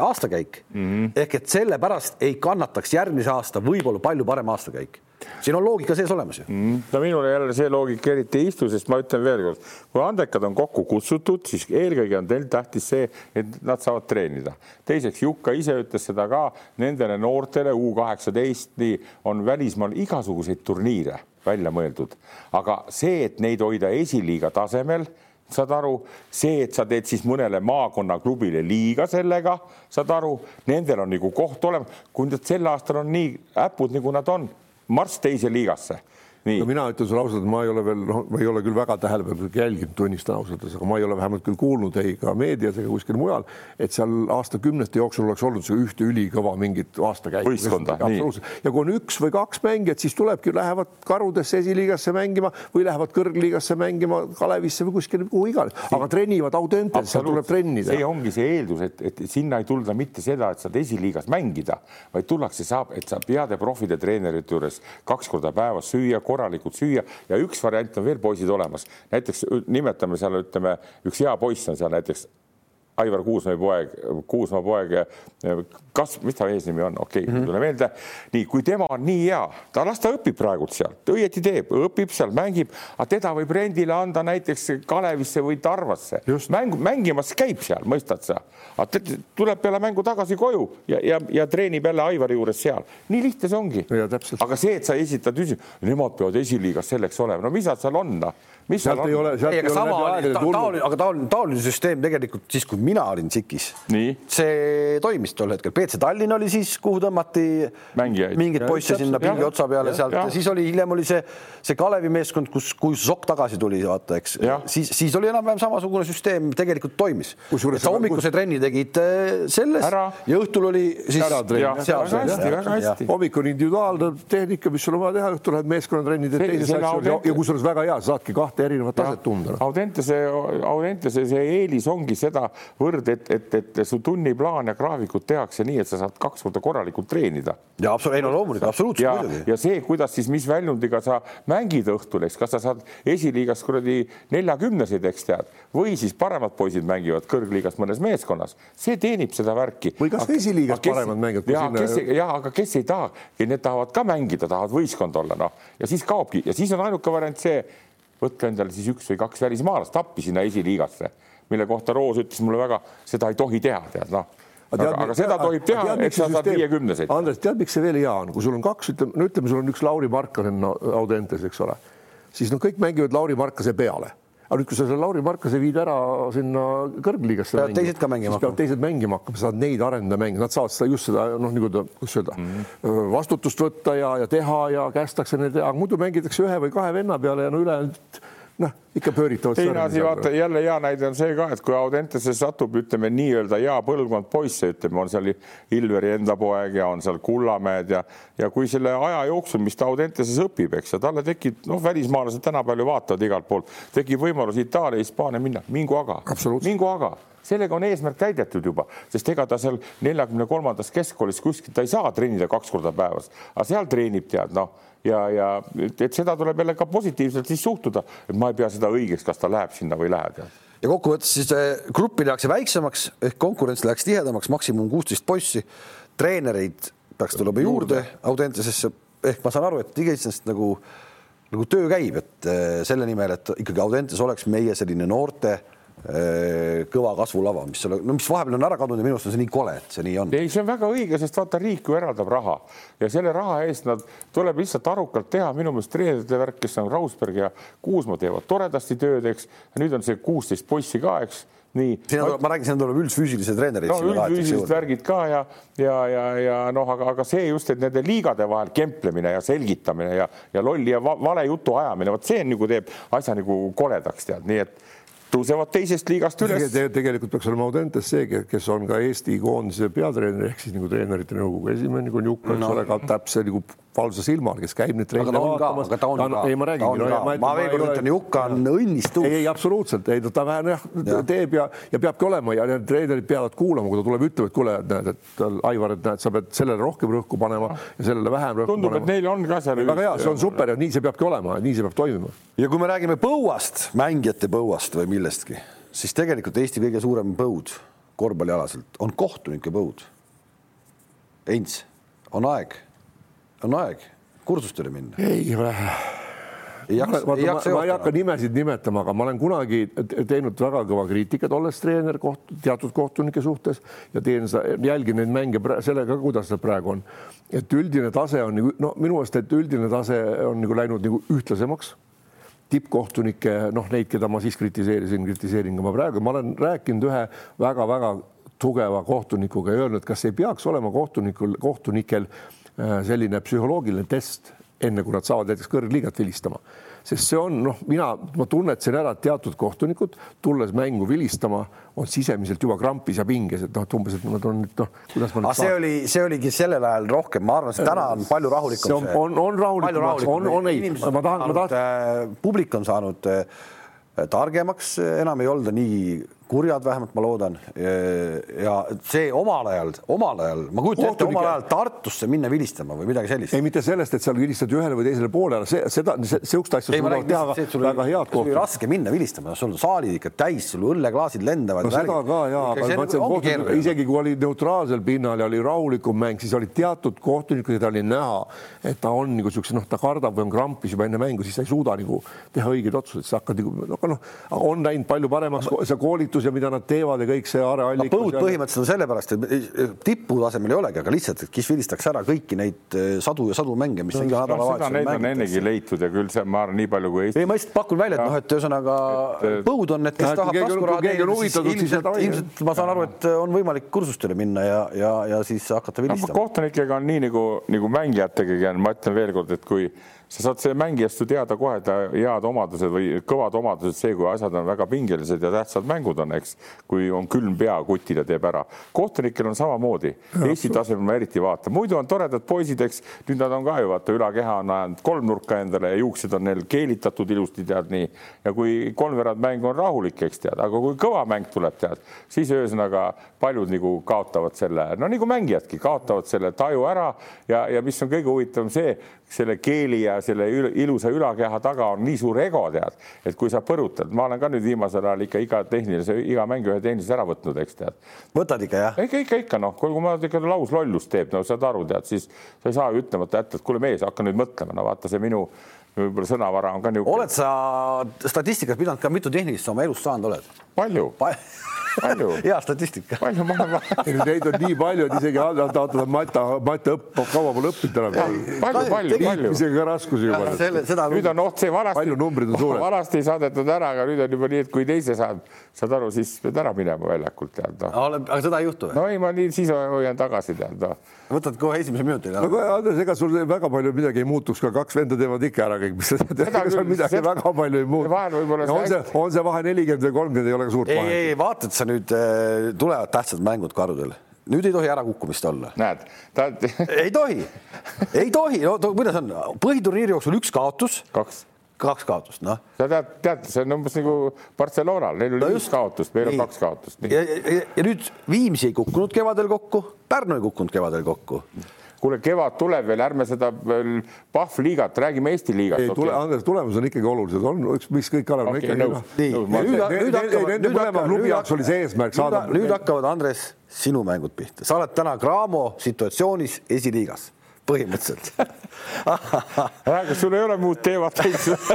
aastakäik mm -hmm. ehk et sellepärast ei kannataks järgmise aasta võib-olla palju parem aastakäik siin on loogika sees olemas ju. Mm.. no minule jälle see loogika eriti ei istu, sest ma ütlen veelkord, kui andekad on kokku kutsutud, siis eelkõige on teil tähtis see, et nad saavad treenida. teiseks, Jukka ise ütles seda ka nendele noortele U kaheksateist, nii on välismaal igasuguseid turniire välja mõeldud, aga see, et neid hoida esiliiga tasemel saad aru, see, et sa teed siis mõnele maakonnaklubile liiga sellega, saad aru, nendel on nagu koht olemas, kui nad sel aastal on nii äpud, nagu nad on marss teise liigasse no mina ütlen sulle ausalt, ma ei ole veel, noh, ma ei ole küll väga tähelepanelikult jälginud, tunnistan ausalt aga ma ei ole vähemalt küll kuulnud ei ka meedias ega kuskil mujal, et seal aastakümnete jooksul oleks olnud see ühte ülikõva mingit aastakäiku. ja kui on üks või kaks mängijat, siis tulebki, lähevad karudesse esiliigasse mängima või lähevad kõrgliigasse mängima Kalevisse või kuskile, kuhu iganes, aga treenivad Audentes, seal tuleb trennida. see ongi see eeldus, et, et sinna ei tulda mitte seda, et saad esiliigas mängida, vaid tullakse, saab, et sa heade profide treenerite juures kaks korda päevas süüa korralikult süüa. Ja üks variant on veel poisid olemas, näiteks nimetame seal, ütleme, üks hea poiss on seal näiteks Aivar Kuusmaa poeg, Kuusmaa poeg, kas, mis ta eesnimi on, okei okay, mm, -hmm. tule meelde. nii, kui tema on nii hea, ta las ta õpib praegult seal, õieti teeb, õpib seal, mängib, aga teda võib rendile anda näiteks Kalevisse või Tarvasse. mängu, mängimas käib seal, mõistad sa? tuleb peale mängu tagasi koju ja, ja, ja treenib jälle Aivari juures seal. nii lihtne see ongi. aga see, et sa esitad, nemad peavad esiliigas selleks olema, no mis nad seal on, noh mis sealt ei ole, sealt ei ole läbi aegade tulnud. aga taoline, taoline süsteem tegelikult siis, kui mina olin SIK-is, see toimis tol hetkel. BC Tallinn oli siis, kuhu tõmmati Mängijaid. mingeid poisse sinna pingi otsa peale sealt. Ja siis oli hiljem oli see, see Kalevi meeskond, kus, kui Sokk tagasi tuli, vaata, eks, siis, siis oli enam-vähem samasugune süsteem tegelikult toimis. sa hommikuse kus... trenni tegid äh, selles Ära. ja õhtul oli siis. hommik on individuaalne tehnika, mis sul on vaja teha, õhtul lähed meeskonnatrenni, teed teises asjas ja, ja kusjuures väga hea, saadki kahte kahte erinevat taset tunda. Audentese, Audentese see eelis ongi sedavõrd, et, et, et su tunniplaan ja graafikud tehakse nii, et sa saad kaks korda korralikult treenida. ja absoluutselt, ei no loomulikult, absoluutselt ja, muidugi. ja see, kuidas siis, mis väljundiga sa mängid õhtul, eks, kas sa saad esiliigas kuradi neljakümneseid, eks tead, või siis paremad poisid mängivad kõrgliigas mõnes meeskonnas, see teenib seda värki. või kas esiliigas paremad mängijad. ja sinna... kes, ja aga kes ei taha, need tahavad ka mängida, tahavad võistkond olla, noh, ja siis kaobki ja siis on ainuke variant see võtke endale siis üks või kaks välismaalast appi sinna esiliigasse mille kohta Roos ütles mulle väga, seda ei tohi teha, tead noh. Aga, aga, aga seda tohib teha, eks sa saad viiekümneseid. Andres, tead, miks see veel hea on, kui sul on kaks, ütleme, no ütleme, sul on üks Lauri Markkanen Audentes, eks ole, siis noh, kõik mängivad Lauri Markase peale aga nüüd, kui sa selle Lauri Markase viid ära sinna kõrgliigasse. peavad teised ka mängima hakkama. teised mängima hakkama, saad neid arendada mängima, nad saavad seda just seda noh, nagu ta, kuidas öelda mm, -hmm. vastutust võtta ja, ja teha ja kästakse neid, aga muidu mängitakse ühe või kahe venna peale ja no ülejäänud noh, ikka pööritavad. teine asi, vaata jälle hea näide on see ka, et kui Audentesse satub, ütleme nii-öelda hea põlvkond poisse, ütleme, on seal Ilveri enda poeg ja on seal Kullamäed ja, ja kui selle aja jooksul, mis ta Audenteses õpib, eks, ja talle tekib, noh, välismaalased tänapäeval ju vaatavad igalt poolt, tekib võimalus Itaalia, Hispaania minna, mingu aga, mingu aga. Sellega on eesmärk täidetud juba, sest ega ta seal neljakümne kolmandas keskkoolis kuskil, ta ei saa treenida kaks korda päevas, aga seal treenib tead noh ja, ja et seda tuleb jälle ka positiivselt siis suhtuda, et ma ei pea seda õigeks, kas ta läheb sinna või ei lähe. ja kokkuvõttes siis eh, gruppi tehakse väiksemaks ehk konkurents läheks tihedamaks, maksimum kuusteist poissi, treenereid peaks tulema juurde. Audentesesse ehk ma saan aru, et iseenesest nagu nagu töö käib, et eh, selle nimel, et ikkagi Audentes oleks meie selline noorte Äh, kõva kasvulava, mis selle, no mis vahepeal on ära kadunud ja minu arust on see nii kole, et see nii on. ei, see on väga õige, sest vaata, riik ju eraldab raha ja selle raha eest nad tuleb lihtsalt arukalt teha, minu meelest treenerite värk, kes on Rausberg ja Kuusma teevad toredasti tööd, eks. nüüd on see kuusteist poissi ka, eks nii. Ma, räägin, siin tuleb üldfüüsilise treenerid. no üldfüüsilised värgid ka ja, ja, ja, ja noh, aga, aga see just, et nende liigade vahel kemplemine ja selgitamine ja, ja lolli ja vale jutu ajamine, vot see nagu teeb asja nagu koledaks tead, nii et tõusevad teisest liigast üles Te. tegelikult peaks olema Audentes see, kes on ka Eesti koondise peatreener ehk siis nagu treenerite nõukogu esimees nagu Njuka, eks no. ole, ka täpse nagu valvsa silmal, kes käib neid treene vaatamas. aga ta on ka. ei, ma räägin. No, ma, ma veel kord ütlen, Jukka on õnnistus. ei, ei absoluutselt, ei ta vähe jah ja. teeb ja, ja peabki olema ja need treenerid peavad kuulama, kui ta tuleb, ütleb, et kuule, et näed, et Aivar, et näed, sa pead sellele rohkem rõhku panema ja sellele vähem rõhku tundub, panema. tundub, et neil on ka seal. väga hea, see on super ja nii see peabki olema, nii see peab toimima. ja kui me räägime põuast, mängijate põuast või millestki, siis tegelikult Eesti kõige suurem põud korvpallialaselt on kohtunike põud. Heinz, on aeg, on aeg kursustele minna? ei ole ei jaksa, ei jaksa ma, ma ei hakka nimesid nimetama, aga ma olen kunagi teinud väga kõva kriitikat, olles treener koht, teatud kohtunike suhtes ja teen seda, jälgin neid mänge sellega, kuidas nad praegu on. et üldine tase on nagu no minu meelest, et üldine tase on nagu läinud nagu ühtlasemaks. Tippkohtunikke, noh, neid, keda ma siis kritiseerisin, kritiseerin ka ma praegu, ma olen rääkinud ühe väga-väga tugeva kohtunikuga ja öelnud, kas ei peaks olema kohtunikul, kohtunikel Äh, selline psühholoogiline test, enne kui nad saavad näiteks kõrgliigat vilistama, sest see on noh, mina, ma tunnetasin ära, et teatud kohtunikud tulles mängu vilistama, on sisemiselt juba krampis ja pinges, et noh, et umbes, et nad on nüüd noh, kuidas ma. see oli, see oligi sellel ajal rohkem, ma arvan, et täna on palju rahulikum. see on, on, on rahulikum, on, on ei, ma tahan, ma tahan. Äh, publik on saanud äh, targemaks, enam ei olda nii kurjad, vähemalt ma loodan. ja see omal ajal, omal ajal, ma kujutan ette omal ajal Tartusse minna vilistama või midagi sellist. ei, mitte sellest, et seal vilistad ühele või teisele poolele, see, seda, sihukest asja suudavad teha see, väga head kohtud. raske minna vilistama, sul on saalid ikka täis, sul õlleklaasid lendavad. no seda ka ja, aga mõtlesin, isegi kui oli neutraalsel pinnal ja oli rahulikum mäng, siis olid teatud kohtunikud, keda oli näha, et ta on nagu siukse, noh, ta kardab või on krampis juba enne mängu, siis sa ei suuda nagu teha õigeid otsuseid, sa hakkad nagu, aga noh, on läinud palju paremaks see koolitus ja mida nad teevad ja kõik see areallikus. põud põhimõtteliselt on sellepärast, et tipu tasemel ei olegi, aga lihtsalt, et kes vilistaks ära kõiki neid eh, sadu ja sadu mänge, mis no, iga nädalavahetusel mängitakse. Neid on ennegi leitud ja küll see, ma arvan, nii palju kui Eesti. ei, ma lihtsalt pakun välja, et noh, et ühesõnaga põud on need, kes tahab taskuraha teenida, siis ilmselt, ilmselt ma saan aru, et on võimalik kursustele minna ja, ja, ja siis hakata vilistama. kohtunikega on nii nagu, nagu mängijatega ma ütlen veelkord, et kui sa saad selle mängijast ju teada kohe ta head omadused või kõvad omadused, see, kui asjad on väga pingelised ja tähtsad mängud on, eks, kui on külm pea, kutile teeb ära. kohtunikel on samamoodi, Eesti tasemel ma eriti vaatan, muidu on toredad poisid, eks, nüüd nad on ka ju vaata, ülakeha on ajanud kolmnurka endale ja juuksed on neil keelitatud ilusti, tead nii. ja kui kolmveerandmäng on rahulik, eks tead, aga kui kõva mäng tuleb, tead, siis ühesõnaga paljud nagu kaotavad selle, no nagu mängijadki kaotavad selle taju ära ja, ja mis on kõige huvitavam see, selle keeli ja selle ilusa ülakeha taga on nii suur ego, tead, et kui sa põrutad, ma olen ka nüüd viimasel ajal ikka iga tehnilise, iga mängu ühe tehnilise ära võtnud, eks tead. võtad ikka jah? ikka, ikka, ikka noh, kui ma ikka lauslollust teeb, no saad aru, tead, siis sa ei saa ju ütlemata jätta, et kuule mees, hakka nüüd mõtlema, no vaata see minu võib-olla sõnavara on ka niisugune. oled sa statistikas pidanud ka mitu tehnilist oma elus saanud oled? palju pa palju [LAUGHS] hea statistika. palju ma olen Neid on nii palju, et isegi taotleda Mata, Mata õpp, kaua pole õppinud enam. palju, palju, palju. isegi ka raskusi juba. nüüd on oht see vanasti. palju numbrid on suured. vanasti ei saadetud ära, aga nüüd on juba nii, et kui teise saad, saad aru, siis pead ära minema väljakult tead no.. aga seda ei juhtu või? no ei, ma nii siis hoian tagasi tead noh. võtad kohe esimesel minutil ära. no Andres, ega sul väga palju midagi ei muutuks, ka kaks venda teevad ikka ära kõik, mis sa teed, ega seal midagi väga palju ei muutu. on see, on see vahe nelikümmend või kolmkümmend, ei ole ka suurt vahet. ei, ei vaatad sa nüüd äh, tulevad tähtsad mängud karudel nüüd ei tohi ärakukkumist olla. näed ta... [LAUGHS] ei tohi, ei tohi, no kuidas on, põhiturniiri jooksul üks kaotus. kaks. Kaks kaotust, noh. sa tead, tead, see on umbes nagu Barcelonal, neil oli no üks kaotust, meil on kaks kaotust. Ja, ja, ja nüüd Viimsi ei kukkunud kevadel kokku, Pärnu ei kukkunud kevadel kokku kuule, kevad tuleb veel, ärme seda veel Pahv-liigat, räägime Eesti liigast. ei okay. tule, Andres, tulemused on ikkagi olulised, on üks, mis kõik Kalev on ikkagi. Nende mõlema klubi jaoks oli see eesmärk saada. nüüd hakkavad, Andres, sinu mängud pihta, sa oled täna Graamo situatsioonis esiliigas põhimõtteliselt. Aga sul ei ole muud teemat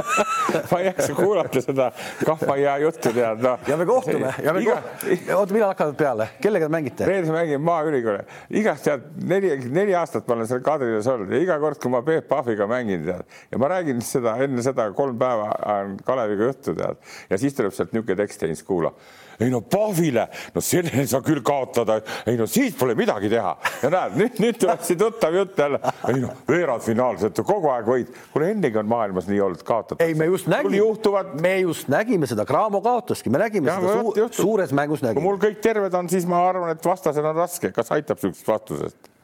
[LAUGHS] ma ei jaksa kuulata seda kahva ja juttu tead no.. ja me kohtume ja me Iga... koht... oota, millal hakkavad peale, kellega te mängite? reedel mängime Maaülikooli, igast tead neli, neli aastat ma olen seal Kadriorus olnud ja iga kord, kui ma Peep Pahviga mängin tead ja ma räägin seda enne seda kolm päeva Kaleviga juttu tead ja siis tuleb sealt niisugune tekst ja siis kuula ei no Pahvile, no sellele ei saa küll kaotada, ei no siis pole midagi teha. Ja näed, nüüd, nüüd tuleb see tuttav jutt jälle, ei noh, veerandfinaal, sa oled kogu aeg võid, kuule ennegi on maailmas nii olnud, kaotatakse. ei, me just nägime, juhtuvad... me just nägime seda, Cramo kaotaski, me nägime ja, seda su juhtub. suures mängus nägime. kui mul kõik terved on, siis ma arvan, et vastasel on raske, kas aitab niisugusest vastusest?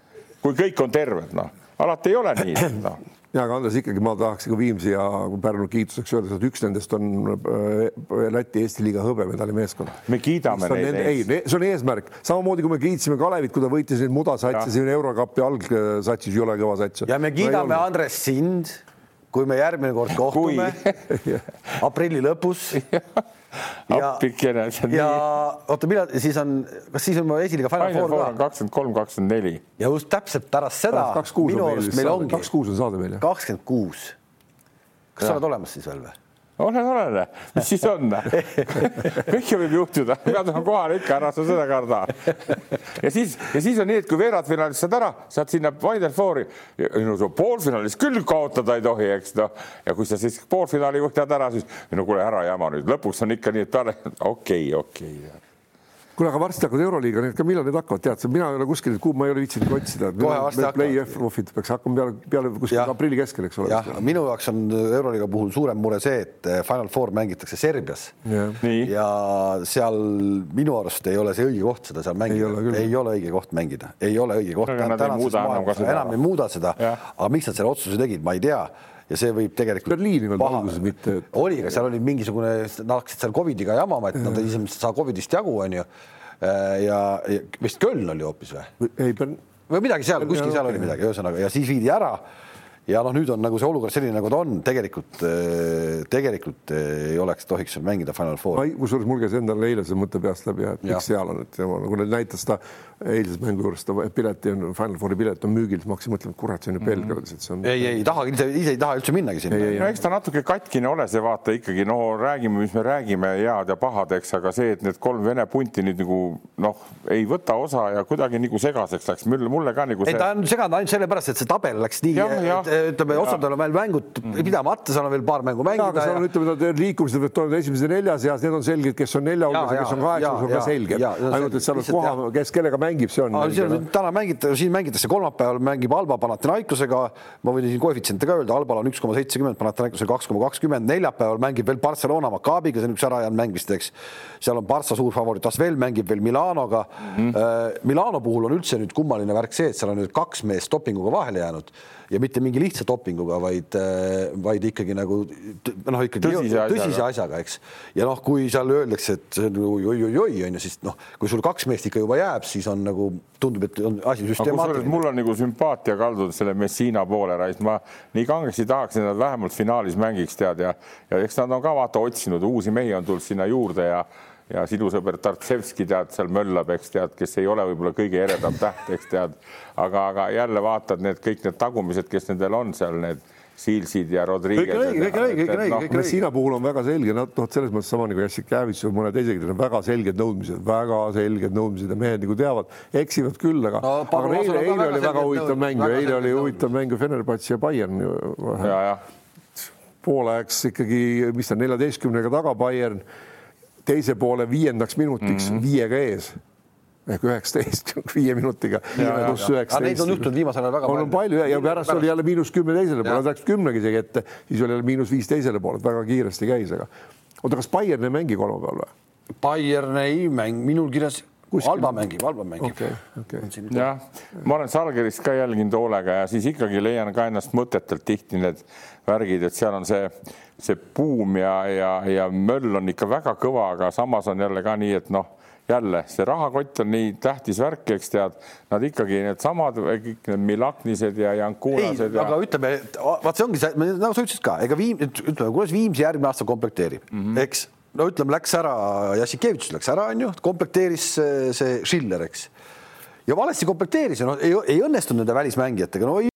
kui kõik on terved, noh, alati ei ole nii no ja aga Andres ikkagi ma tahaks ka Viimsi ja Pärnu kiituseks öelda, et üks nendest on äh, Läti Eesti liiga hõbemedali meeskond. me kiidame neid. ei, see on eesmärk, samamoodi kui me kiitsime Kalevit, kui ta võitis neid mudasatse siin Eurokapi algsatsis, jõle kõva sats. ja me kiidame no, Andres sind, kui me järgmine kord kohtume [LAUGHS] aprilli lõpus [LAUGHS] appikene. ja oota, millal siis on, kas siis on esiliiga Final Four ka? kakskümmend kolm, kakskümmend neli. ja just täpselt pärast seda. minu arust meil ongi. kaks kuus on saade meil jah. kakskümmend kuus. kas sa oled olemas siis veel või? Olen, olen, mis siis on? [LAUGHS] Kõike võib juhtuda, mina tahan kohale ikka, ära sa seda karda. ja siis, ja siis on nii, et kui veerandfinaalis saad ära, saad sinna Final Fouri, no poolfinaalis küll kaotada ei tohi, eks noh, ja kui sa siis poolfinaali juhtid ära, siis no kuule, ära jama nüüd, lõpuks on ikka nii, et [LAUGHS] okei okay,, okei okay kuule, aga varsti hakkavad Euroliiga, need ka millal need hakkavad, tead, mina ei ole kuskil, kuhu ma ei ole viitsinud otsida. Play-off'id peaks hakkama peale, peale kuskil aprilli keskel, eks ole. jah, minu jaoks on Euroliiga puhul suurem mure see, et eh, Final Four mängitakse Serbias. Ja, ja seal minu arust ei ole see õige koht seda seal mängida, ei ole õige koht mängida, ei ole õige koht. enam ei muuda seda, aga miks nad selle otsuse tegid, ma ei tea ja see võib tegelikult. Berliini veel alguses mitte et.... oli, aga seal oli mingisugune, nad hakkasid seal Covidiga jamama, et nad ei saa Covidist jagu, onju. ja, ja vist Köln oli hoopis või? ei, või midagi seal, kuskil seal oli midagi, ühesõnaga ja siis viidi ära ja noh, nüüd on nagu see olukord selline, nagu ta on, tegelikult, äh, tegelikult äh, ei oleks, tohiks seal mängida Final Four. kusjuures mul käis endal eile see mõte peast läbi, et miks seal on, et nagu nad näitas ta eilses mängu juures, ta pileti on, Final Fouri pilet on müügil, siis ma hakkasin mõtlema, et kurat, see on ju Belgradis, et see on. ei, ei taha, ise, ise ei taha üldse minnagi sinna. no eks ta natuke katkine ole, see vaata ikkagi no räägime, mis me räägime, head ja pahad, eks, aga see, et need kolm vene punti nüüd nagu noh, ei võta osa ja kuidagi nagu segaseks läks, mulle, mulle ka nagu see.... ei, ta on segane ainult sellepärast, et see tabel läks nii, ütleme, osadel on veel mängud pidamata, seal on veel paar mängu mängida. aga seal on, ütleme, need liikumised võivad olla esimese nelja seas, need on selged, kes on nelja hulgas ja kes on kaheksas, on ka selged. ainult, et seal on koha, kes kellega mängib, see on. täna mängitakse, siin mängitakse kolmapäeval mängib Alba Panathinaikosega. ma võin siin koefitsiente ka öelda, Albal on üks koma seitsekümmend, Panathinaikosel kaks koma kakskümmend, neljapäeval mängib veel Barcelona Maccabiga, see on üks ärajäänud mäng vist, eks. seal on Barca suur favoriit, Asvel mängib veel Milanoga mm. -hmm. Milano puhul on üldse nüüd kummaline värk see, et seal on nüüd kaks meest dopinguga vahele jäänud ja mitte mingi lihtsa dopinguga, vaid, vaid ikkagi nagu noh, ikkagi tõsise, tõsise asjaga, asjaga, eks. ja noh, kui seal öeldakse, et oi-oi-oi on ju, siis noh, kui sul kaks meest ikka juba jääb, siis on nagu tundub, et on asi süstemaatiline. mul on nagu sümpaatia kaldunud selle Messina poole, ma nii kangesti tahaks, et nad vähemalt finaalis mängiks tead ja, ja eks nad on ka vaata otsinud uusi mehi on tulnud sinna juurde ja ja sinu sõber Tartsevski tead seal möllab, eks tead, kes ei ole võib-olla kõige eredam täht, eks tead, aga, aga jälle vaatad need kõik need tagumised, kes nendel on seal need Siilsid ja Rodriguez. kõik on õige, kõik on õige, kõik on õige, kõik on õige. Messina puhul on väga selge, noh, selles mõttes sama nagu Jassikjevitš või mõne teisegi, on väga selged nõudmised, väga selged nõudmised ja mehed nagu teavad, eksivad küll, aga no,, aga eile, eile oli väga huvitav mäng ju, eile oli huvitav mäng ju Fenerbahce ja Bayern ju. poolajaks ikkagi, mis ta neljateistkümnega taga Bayern teise poole viiendaks minutiks mm -hmm. viiega ees ehk üheksateist [LAUGHS] viie minutiga. Neid on juhtunud viimasel ajal väga palju. on palju ja, ja pärast oli jälle miinus kümme teisele poole, nad läksid kümnega isegi ette, siis oli jälle miinus viis teisele poole, väga kiiresti käis, aga oota, kas Bayern ei mängi kolmapäeval või? Bayern ei mäng, minul kirjas Kuskil... Alba mängib, Alba mängib okay,. Okay. jah, ma olen Salgerist ka jälginud hoolega ja siis ikkagi leian ka ennast mõtetelt tihti need värgid, et seal on see see buum ja, ja, ja möll on ikka väga kõva, aga samas on jälle ka nii, et noh, jälle see rahakott on nii tähtis värk, eks tead, nad ikkagi needsamad kõik need Milaknised ja Jankunased. Ja... aga ütleme, vaat see ongi see, nagu sa ütlesid ka, ega Viim, ütleme, kuidas Viimsi järgmine aasta komplekteerib mm, -hmm. eks no ütleme, läks ära, Jassikevitš läks ära, onju, komplekteeris see Schiller, eks. ja valesti komplekteeris ja noh, ei, ei õnnestunud nende välismängijatega, no ei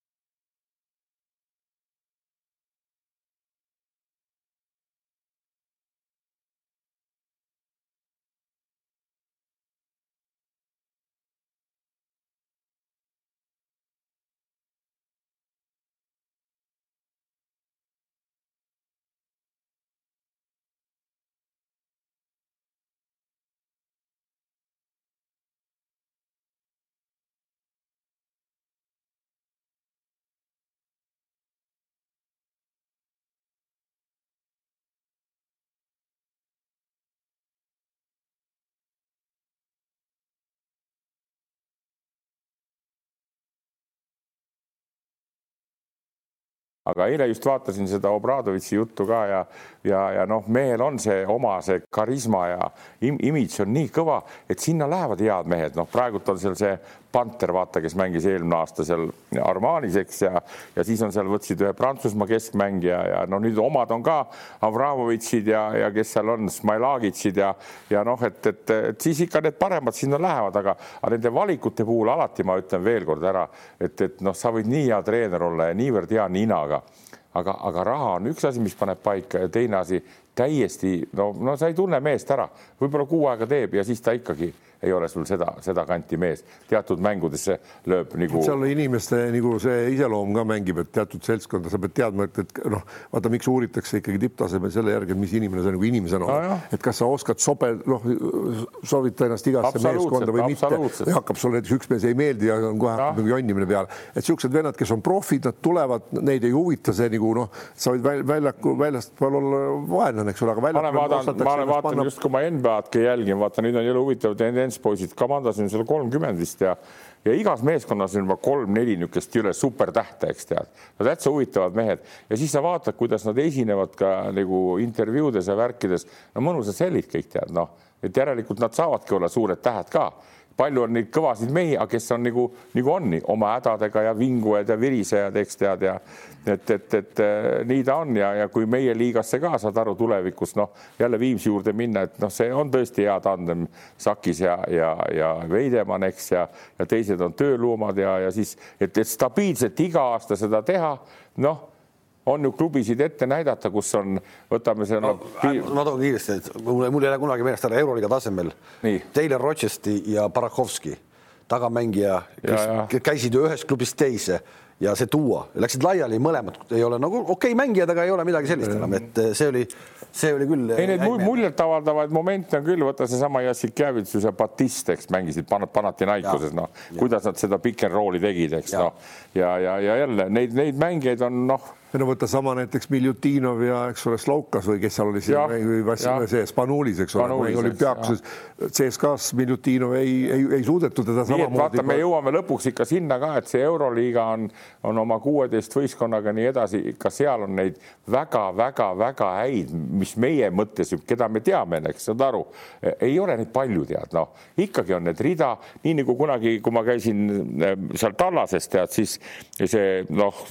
aga eile just vaatasin seda Obradovitši juttu ka ja, ja, ja noh, mehel on see oma see karisma ja im imidž on nii kõva, et sinna lähevad head mehed, noh, praegult on seal see Panter, vaata, kes mängis eelmine aasta seal Armanis, eks, ja, ja siis on seal, võtsid ühe Prantsusmaa keskmängija ja no nüüd omad on ka Avramovitšid ja, ja kes seal on, Smailagitšid ja, ja noh, et, et, et siis ikka need paremad sinna lähevad, aga, aga nende valikute puhul alati ma ütlen veelkord ära, et, et noh, sa võid nii hea treener olla ja niivõrd hea ninaga aga, aga raha on üks asi, mis paneb paika ja teine asi täiesti no, no sa ei tunne meest ära, võib-olla kuu aega teeb ja siis ta ikkagi ei ole sul seda, seda kanti mees. teatud mängudesse lööb nagu. seal inimeste nagu see iseloom ka mängib, et teatud seltskonda sa pead teadma, et, et noh, vaata, miks uuritakse ikkagi tipptasemel selle järgi, et mis inimene sa nagu inimesena oled no,, et kas sa oskad sobe, noh, sobita ennast igasse meeskonda või mitte hakkab sul näiteks üks mees ei meeldi ja on kohe hakkab nagu jonnimine peale, et siuksed vennad, kes on profid, nad tulevad, neid ei huvita see nagu noh, sa võid väljaku väljaspool olla vaenlane, eks ole, aga väljakul. ma olen vaadanud, ma olen vaadanud just, kui ma NBA-dki jälgin, vaata nüüd on jälle huvitav tendenspoisid kamandasin seal kolmkümmend vist ja ja igas meeskonnas on juba kolm-neli niisugust jõle supertähte, eks tead, no täitsa huvitavad mehed. Ja siis sa vaatad, kuidas nad esinevad ka nagu intervjuudes ja värkides, no mõnusad sellid kõik tead, noh, et järelikult nad saavadki olla suured tähed ka palju on neid kõvasid mehi, aga kes on nagu, nagu on oma hädadega ja vingujad ja virisejad, eks tead ja et, et, et nii ta on ja, ja kui meie liigasse ka saad aru tulevikus noh, jälle Viimsi juurde minna, et noh, see on tõesti hea tandem Sakis ja, ja, ja Veidemann, eks ja, ja teised on tööloomad ja, ja siis, et, et stabiilselt iga aasta seda teha, noh on ju klubisid ette näidata, kus on, võtame selle no,. ma toon kiiresti, et mul, mul ei lähe kunagi meelest ära Euroliiga tasemel. Taylor Rochesti ja Barakovski, tagamängija, kes käisid ju ühest klubist teise ja see tuua, läksid laiali, mõlemad ei ole nagu okei okay, mängijad, aga ei ole midagi sellist enam, et see oli, see oli küll. ei, neid muljetavaldavaid momente on küll, võta seesama Jassikjevitsus ja Batist, eks mängisid Panathinaikoses, noh, kuidas nad seda roll'i tegid, eks noh, ja, ja, ja jälle neid, neid mängijaid on noh no võta sama näiteks Miljutinov ja eks ole Slovkas või kes seal oli siin see Spanulis, eks ole, olümpiaakuses CSKA-s Miljutinov ei, ei, ei suudetud teda samamoodi. vaata, me jõuame lõpuks ikka sinna ka, et see Euroliiga on, on oma kuueteist võistkonnaga nii edasi, ka seal on neid väga-väga-väga häid, mis meie mõttes, keda me teame, eks saad aru, ei ole neid palju tead, noh, ikkagi on need rida, nii nagu kunagi, kui ma käisin eh, seal Tallases tead, siis see noh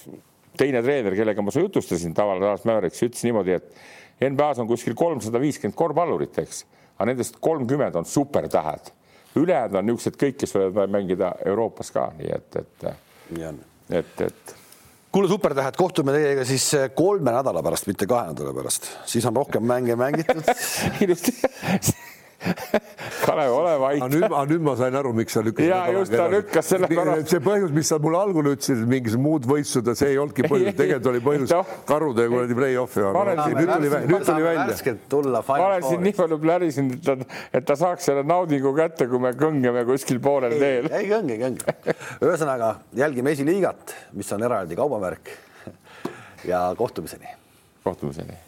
teine treener, kellega ma su jutustasin, tavaline Lars Mäveriks, ütles niimoodi, et NBA-s on kuskil kolmsada viiskümmend korvpallurit, eks, aga nendest kolmkümmend on supertähed. ülejäänud on niisugused kõik, kes võivad mängida Euroopas ka, nii et, et, et, et. Kuule, supertähed, kohtume teiega siis kolme nädala pärast, mitte kahe nädala pärast, siis on rohkem mänge mängitud [LAUGHS] [LAUGHS] Kalev, ole vait. aga nüüd, aga nüüd ma sain aru, miks sa lükkasid. ja just ta lükkas selle pärast. see põhjus, mis sa mulle algul ütlesid, et mingisugused muud võistlused, see ei olnudki põhjus, tegelikult oli põhjus [LAUGHS] karude kuradi play-off'i. nüüd tuli, nüüd tuli välja. ma olen siin nii palju plärisin, et ta, et ta saaks selle naudingu kätte, kui me kõngeme kuskil poolel teel. ei kõngi, kõngi. ühesõnaga jälgime esiliigat, mis on eraldi kaubamärk. ja kohtumiseni. kohtumiseni